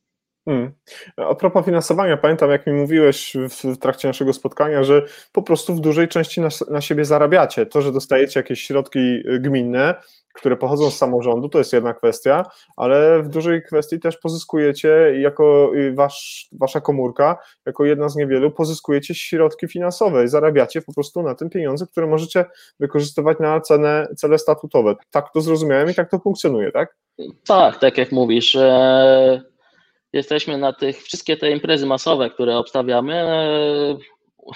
Hmm. A propos finansowania, pamiętam jak mi mówiłeś w, trakcie naszego spotkania, że po prostu w dużej części na, na siebie zarabiacie. To, że dostajecie jakieś środki y, gminne, które pochodzą z samorządu, to jest jedna kwestia, ale w dużej kwestii też pozyskujecie jako y, wasz, wasza komórka, jako jedna z niewielu, pozyskujecie środki finansowe i zarabiacie po prostu na tym pieniądze, które możecie wykorzystywać na cenę, cele statutowe. Tak to zrozumiałem i tak to funkcjonuje, tak? Tak, tak jak mówisz. Jesteśmy na tych, wszystkie te imprezy masowe, które obstawiamy, e,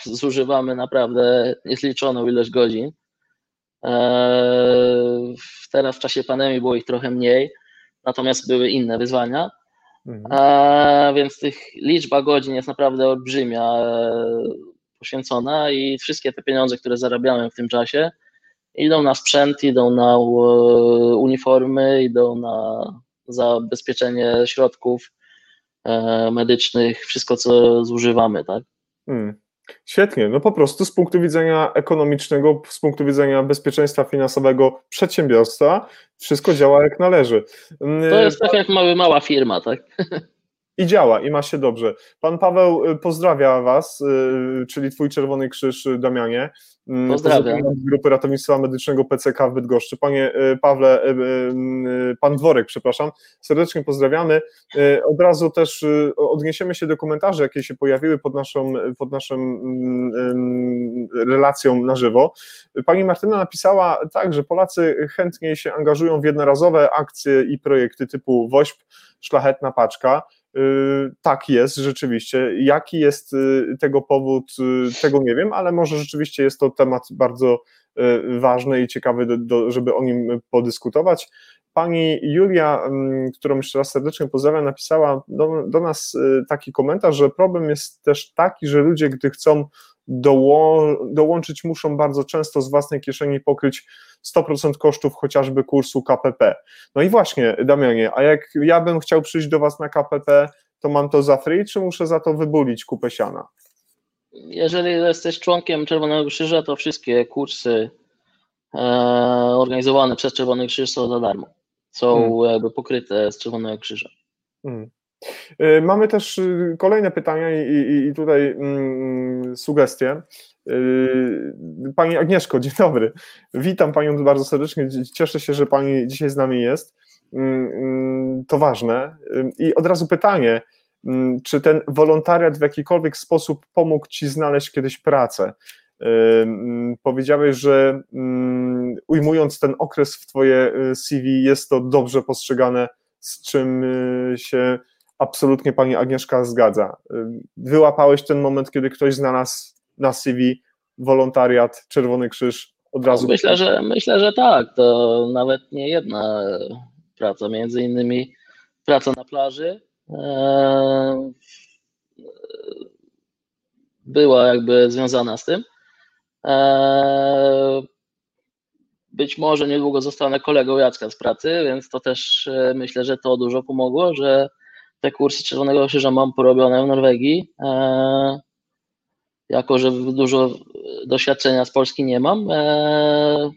zużywamy naprawdę niezliczoną ilość godzin. E, teraz w czasie pandemii było ich trochę mniej, natomiast były inne wyzwania. Mhm. E, więc tych liczba godzin jest naprawdę olbrzymia poświęcona i wszystkie te pieniądze, które zarabiamy w tym czasie, idą na sprzęt, idą na uniformy, idą na zabezpieczenie środków E, medycznych, wszystko co zużywamy, tak? Hmm. Świetnie, no po prostu z punktu widzenia ekonomicznego, z punktu widzenia bezpieczeństwa finansowego przedsiębiorstwa, wszystko działa jak należy. To jest tak jak mały, mała firma, tak? [laughs] i działa, i ma się dobrze. Pan Paweł pozdrawia Was, czyli Twój Czerwony Krzyż, Damianie. Mm, Pozdrawiam. Grupy Ratownictwa Medycznego PCK w Bydgoszczy. Panie Pawle, Pan Dworek, przepraszam, serdecznie pozdrawiamy. Od razu też odniesiemy się do komentarzy, jakie się pojawiły pod naszą, pod naszą mm, relacją na żywo. Pani Martyna napisała tak, że Polacy chętnie się angażują w jednorazowe akcje i projekty typu WOŚP, Szlachetna Paczka. Y, tak jest, rzeczywiście. Jaki jest y, tego powód, y, tego nie wiem, ale może rzeczywiście jest to temat bardzo ważny i ciekawy, do, do, żeby o nim podyskutować. Pani Julia, mm, którą jeszcze raz serdecznie pozdrawiam, napisała do, do nas taki komentarz, że problem jest też taki, że ludzie, gdy chcą doło, dołączyć, muszą bardzo często z własnej kieszeni pokryć 100% kosztów chociażby kursu KPP. No i właśnie, Damianie, a jak ja bym chciał przyjść do Was na KPP, to mam to za free, czy muszę za to wybulić kupę siana? Jeżeli jesteś członkiem Czerwonego Krzyża, to wszystkie kursy e, organizowane przez Czerwony Krzyż są za darmo. Są hmm. jakby pokryte z Czerwonego Krzyża. Hmm. E, mamy też y, kolejne pytania i, i, i tutaj mm, sugestie. Yy, pani Agnieszko, dzień dobry. Witam Panią bardzo serdecznie. Cieszę się, że Pani dzisiaj z nami jest. Mm, mm, to ważne. I od razu pytanie, mm, czy ten wolontariat w jakikolwiek sposób pomógł Ci znaleźć kiedyś pracę? Powiedziałeś, że ujmując ten okres w Twoje CV, jest to dobrze postrzegane, z czym się absolutnie Pani Agnieszka zgadza. Wyłapałeś ten moment, kiedy ktoś znalazł na CV wolontariat, Czerwony Krzyż od razu? Myślę, że myślę, że tak. To nawet nie jedna praca, między innymi praca na plaży. E, była jakby związana z tym. E, być może niedługo zostanę kolegą Jacka z pracy, więc to też e, myślę, że to dużo pomogło, że te kursy Czerwonego Krzyża mam porobione w Norwegii jako że dużo doświadczenia z Polski nie mam, e,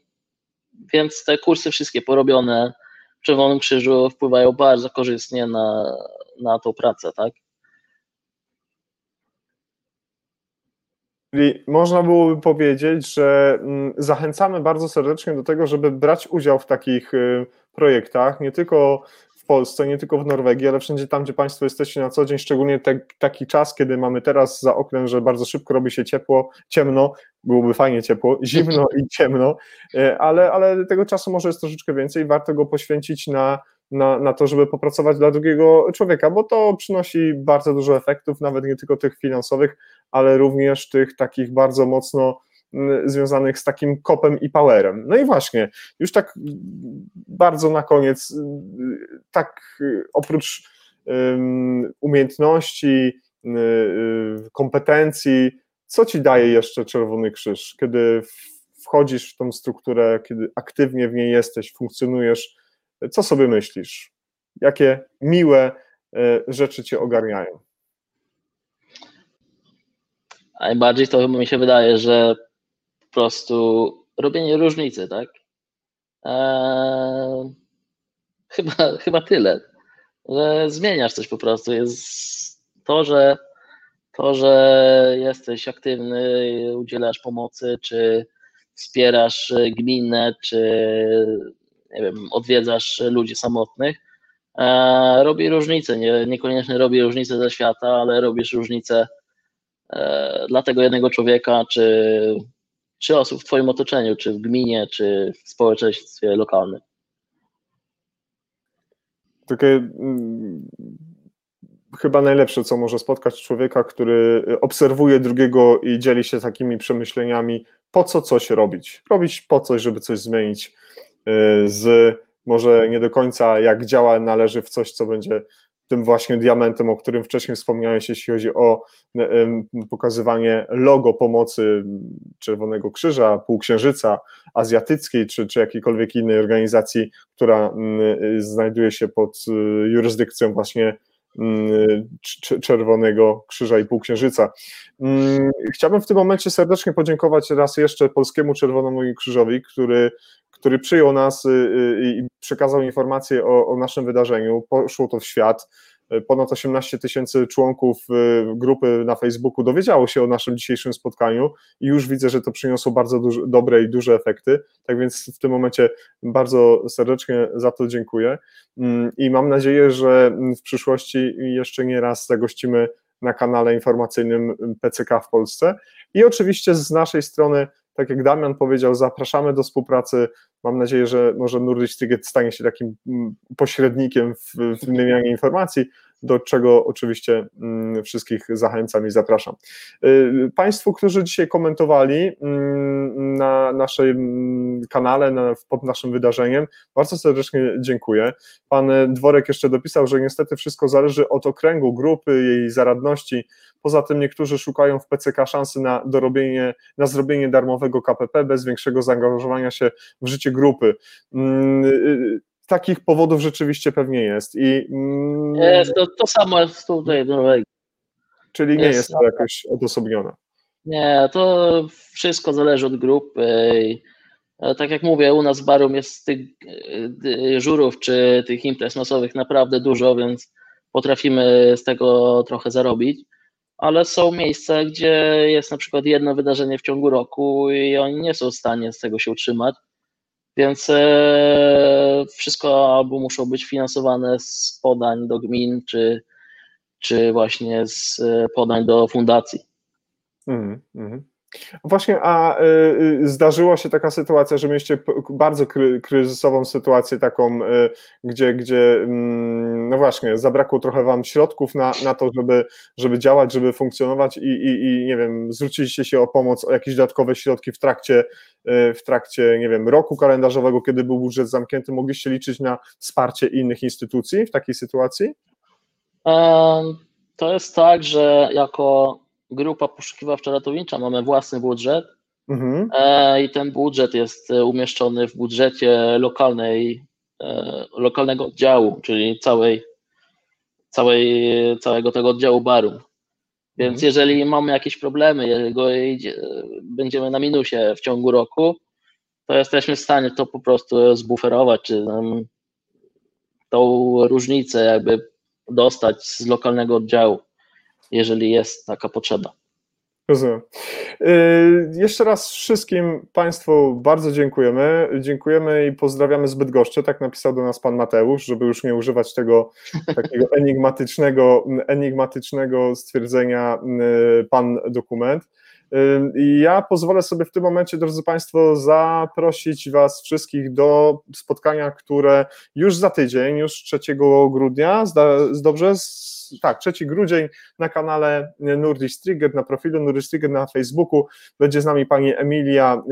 więc te kursy wszystkie porobione w Czerwonym Krzyżu wpływają bardzo korzystnie na, na tą pracę, tak? Czyli można byłoby powiedzieć, że mm, zachęcamy bardzo serdecznie do tego, żeby brać udział w takich y, projektach, nie tylko w Polsce, nie tylko w Norwegii, ale wszędzie tam, gdzie Państwo jesteście na co dzień, szczególnie te, taki czas, kiedy mamy teraz za oknem, że bardzo szybko robi się ciepło, ciemno, byłoby fajnie ciepło, zimno i ciemno, e, ale, ale tego czasu może jest troszeczkę więcej, warto go poświęcić na, na, na to, żeby popracować dla drugiego człowieka, bo to przynosi bardzo dużo efektów, nawet nie tylko tych finansowych, ale również tych takich bardzo mocno związanych z takim kopem i powerem. No i właśnie, już tak bardzo na koniec, tak oprócz umiejętności, kompetencji, co ci daje jeszcze Czerwony Krzyż, kiedy wchodzisz w tą strukturę, kiedy aktywnie w niej jesteś, funkcjonujesz, co sobie myślisz? Jakie miłe e, rzeczy cię ogarniają? Najbardziej to mi się wydaje, że prostu robienie różnicy, tak? Eee, chyba, chyba tyle, że zmieniasz coś po prostu. Jest to, że to, że jesteś aktywny, udzielasz pomocy, czy wspierasz gminę, czy nie wiem, odwiedzasz ludzi samotnych, e, robi różnicę. Nie, niekoniecznie robi różnicę ze świata, ale robisz różnicę e, dla tego jednego człowieka, czy czy osób w Twoim otoczeniu, czy w gminie, czy w społeczeństwie lokalnym? Takie mm, chyba najlepsze, co może spotkać człowieka, który obserwuje drugiego i dzieli się takimi przemyśleniami, po co coś robić. Robić po coś, żeby coś zmienić z może nie do końca jak działa, należy w coś, co będzie tym właśnie diamentem, o którym wcześniej wspomniałeś, jeśli chodzi o pokazywanie logo pomocy Czerwonego Krzyża, Półksiężyca Azjatyckiej, czy, czy jakiejkolwiek innej organizacji, która znajduje się pod y, jurysdykcją właśnie Czerwonego Krzyża i Półksiężyca. Chciałbym w tym momencie serdecznie podziękować raz jeszcze Polskiemu Czerwonemu Krzyżowi, który który przyjął nas y, y, i przekazał informacje o, o naszym wydarzeniu. Poszło to w świat. ponad 18 tysięcy członków grupy na Facebooku dowiedziało się o naszym dzisiejszym spotkaniu i już widzę, że to przyniosło bardzo duże, dobre i duże efekty. Tak więc w tym momencie bardzo serdecznie za to dziękuję mm, i mam nadzieję, że w przyszłości jeszcze nie raz zagościmy na kanale informacyjnym PCK w Polsce. I oczywiście z naszej strony, tak jak Damian powiedział, zapraszamy do współpracy. Mam nadzieję, że może Nordic Ticket stanie się takim mm, pośrednikiem w, w wymianie informacji, do czego oczywiście mm, wszystkich zachęcam i zapraszam. Y, państwu, którzy dzisiaj komentowali mm, na naszym kanale, pod naszym wydarzeniem, bardzo serdecznie dziękuję. Pan Dworek jeszcze dopisał, że niestety wszystko zależy od okręgu grupy, jej zaradności. Poza tym niektórzy szukają w PCK szansy na dorobienie, na zrobienie darmowego KPP bez większego zaangażowania się w życie grupy mm, y, takich powodów rzeczywiście pewnie jest. I, mm, jest to, to samo jest tutaj w Norwegii. Czyli nie jest, jest to jakoś odosobnione. Nie, to wszystko zależy od grupy. Tak jak mówię, u nas w Barum jest tych y, żurów czy tych imprez masowych naprawdę dużo, więc potrafimy z tego trochę zarobić, ale są miejsca, gdzie jest na przykład jedno wydarzenie w ciągu roku i oni nie są w stanie z tego się utrzymać więc e, wszystko albo muszą być finansowane z podań do gmin, czy, czy właśnie z e, podań do fundacji. Mm, mm. Właśnie, a y, y, zdarzyła się taka sytuacja, że mieliście bardzo kry, kryzysową sytuację taką, y, gdzie, gdzie mm, no właśnie, zabrakło trochę wam środków na, na to, żeby, żeby działać, żeby funkcjonować i, i, i nie wiem, zwróciliście się o pomoc, o jakieś dodatkowe środki w trakcie, w trakcie, nie wiem, roku kalendarzowego, kiedy był budżet zamknięty, mogliście liczyć na wsparcie innych instytucji w takiej sytuacji? To jest tak, że jako grupa poszukiwawcza ratownicza, mamy własny budżet mhm. e, i ten budżet jest e, umieszczony w budżecie lokalnej, e, lokalnego oddziału, czyli całej, całej, całego tego oddziału baru. Więc mhm. jeżeli mamy jakieś problemy, jeżeli będziemy na minusie w ciągu roku, to jesteśmy w stanie to po prostu zbuferować, czy tą różnicę jakby dostać z lokalnego oddziału jeżeli jest taka potrzeba. Rozumiem. Y, jeszcze raz wszystkim Państwu bardzo dziękujemy. Dziękujemy i pozdrawiamy zbyt goszcze. Tak napisał do nas Pan Mateusz, żeby już nie używać tego [laughs] takiego enigmatycznego, enigmatycznego stwierdzenia y, Pan dokument. Ja pozwolę sobie w tym momencie, drodzy Państwo, zaprosić Was wszystkich do spotkania, które już za tydzień, już 3 grudnia, dobrze, tak, 3 grudzień na kanale Nordic Trigger, na profilu Nordic Trigger na Facebooku. Będzie z nami pani Emilia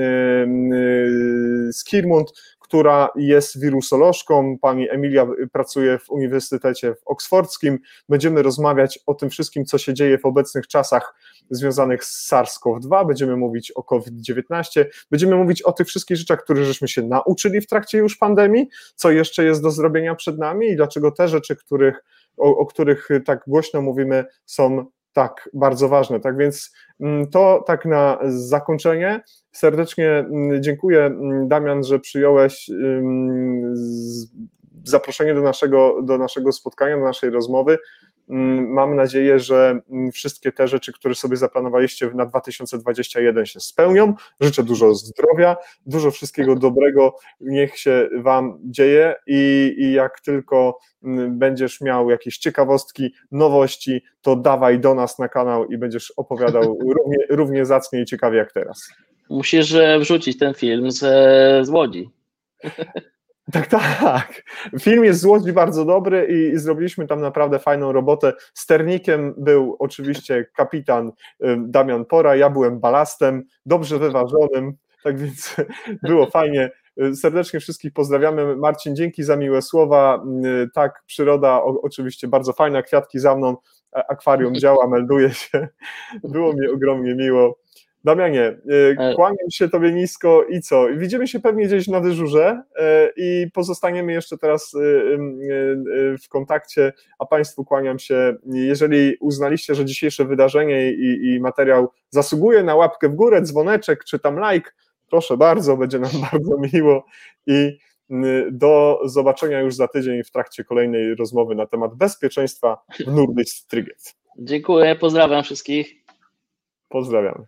Skirmund, która jest wirusolożką. Pani Emilia pracuje w Uniwersytecie Oksfordzkim. Będziemy rozmawiać o tym wszystkim, co się dzieje w obecnych czasach związanych z SARS-CoV-2. Będziemy mówić o COVID-19. Będziemy mówić o tych wszystkich rzeczach, które żeśmy się nauczyli w trakcie już pandemii, co jeszcze jest do zrobienia przed nami i dlaczego te rzeczy, których, o, o których tak głośno mówimy, są tak bardzo ważne. Tak więc mm, to tak na zakończenie. Serdecznie mm, dziękuję, mm, Damian, że przyjąłeś zaproszenie do naszego, do naszego spotkania, do naszej rozmowy. Mm, mam nadzieję, że mm, wszystkie te rzeczy, które sobie zaplanowaliście na 2021 się spełnią. Życzę dużo zdrowia, dużo wszystkiego dobrego, niech się Wam dzieje i, i jak tylko mm, będziesz miał jakieś ciekawostki, nowości, to dawaj do nas na kanał i będziesz opowiadał [laughs] równie, równie zacnie i ciekawie jak teraz. Musisz wrzucić ten film z, z Łodzi. Tak, tak. Film jest z Łodzi bardzo dobry i, i, zrobiliśmy tam naprawdę fajną robotę. Sternikiem był oczywiście kapitan Damian Pora, ja byłem balastem, dobrze wyważonym, tak więc [laughs] było fajnie. Serdecznie wszystkich pozdrawiamy. Marcin, dzięki za miłe słowa. Tak, przyroda oczywiście bardzo fajna, kwiatki za mną, akwarium [laughs] działa, melduje się. Było mi ogromnie miło. Damianie, y, e. kłaniam się Tobie nisko i co? Widzimy się pewnie gdzieś na dyżurze e, i pozostaniemy jeszcze teraz y, y, w kontakcie, a Państwu kłaniam się. Jeżeli uznaliście, że dzisiejsze wydarzenie i, i materiał zasługuje na łapkę w górę, dzwoneczek czy tam like, proszę bardzo, będzie nam [laughs] bardzo miło i Do zobaczenia już za tydzień w trakcie kolejnej rozmowy na temat bezpieczeństwa w Nordic Triget. Dziękuję, pozdrawiam wszystkich. Pozdrawiamy.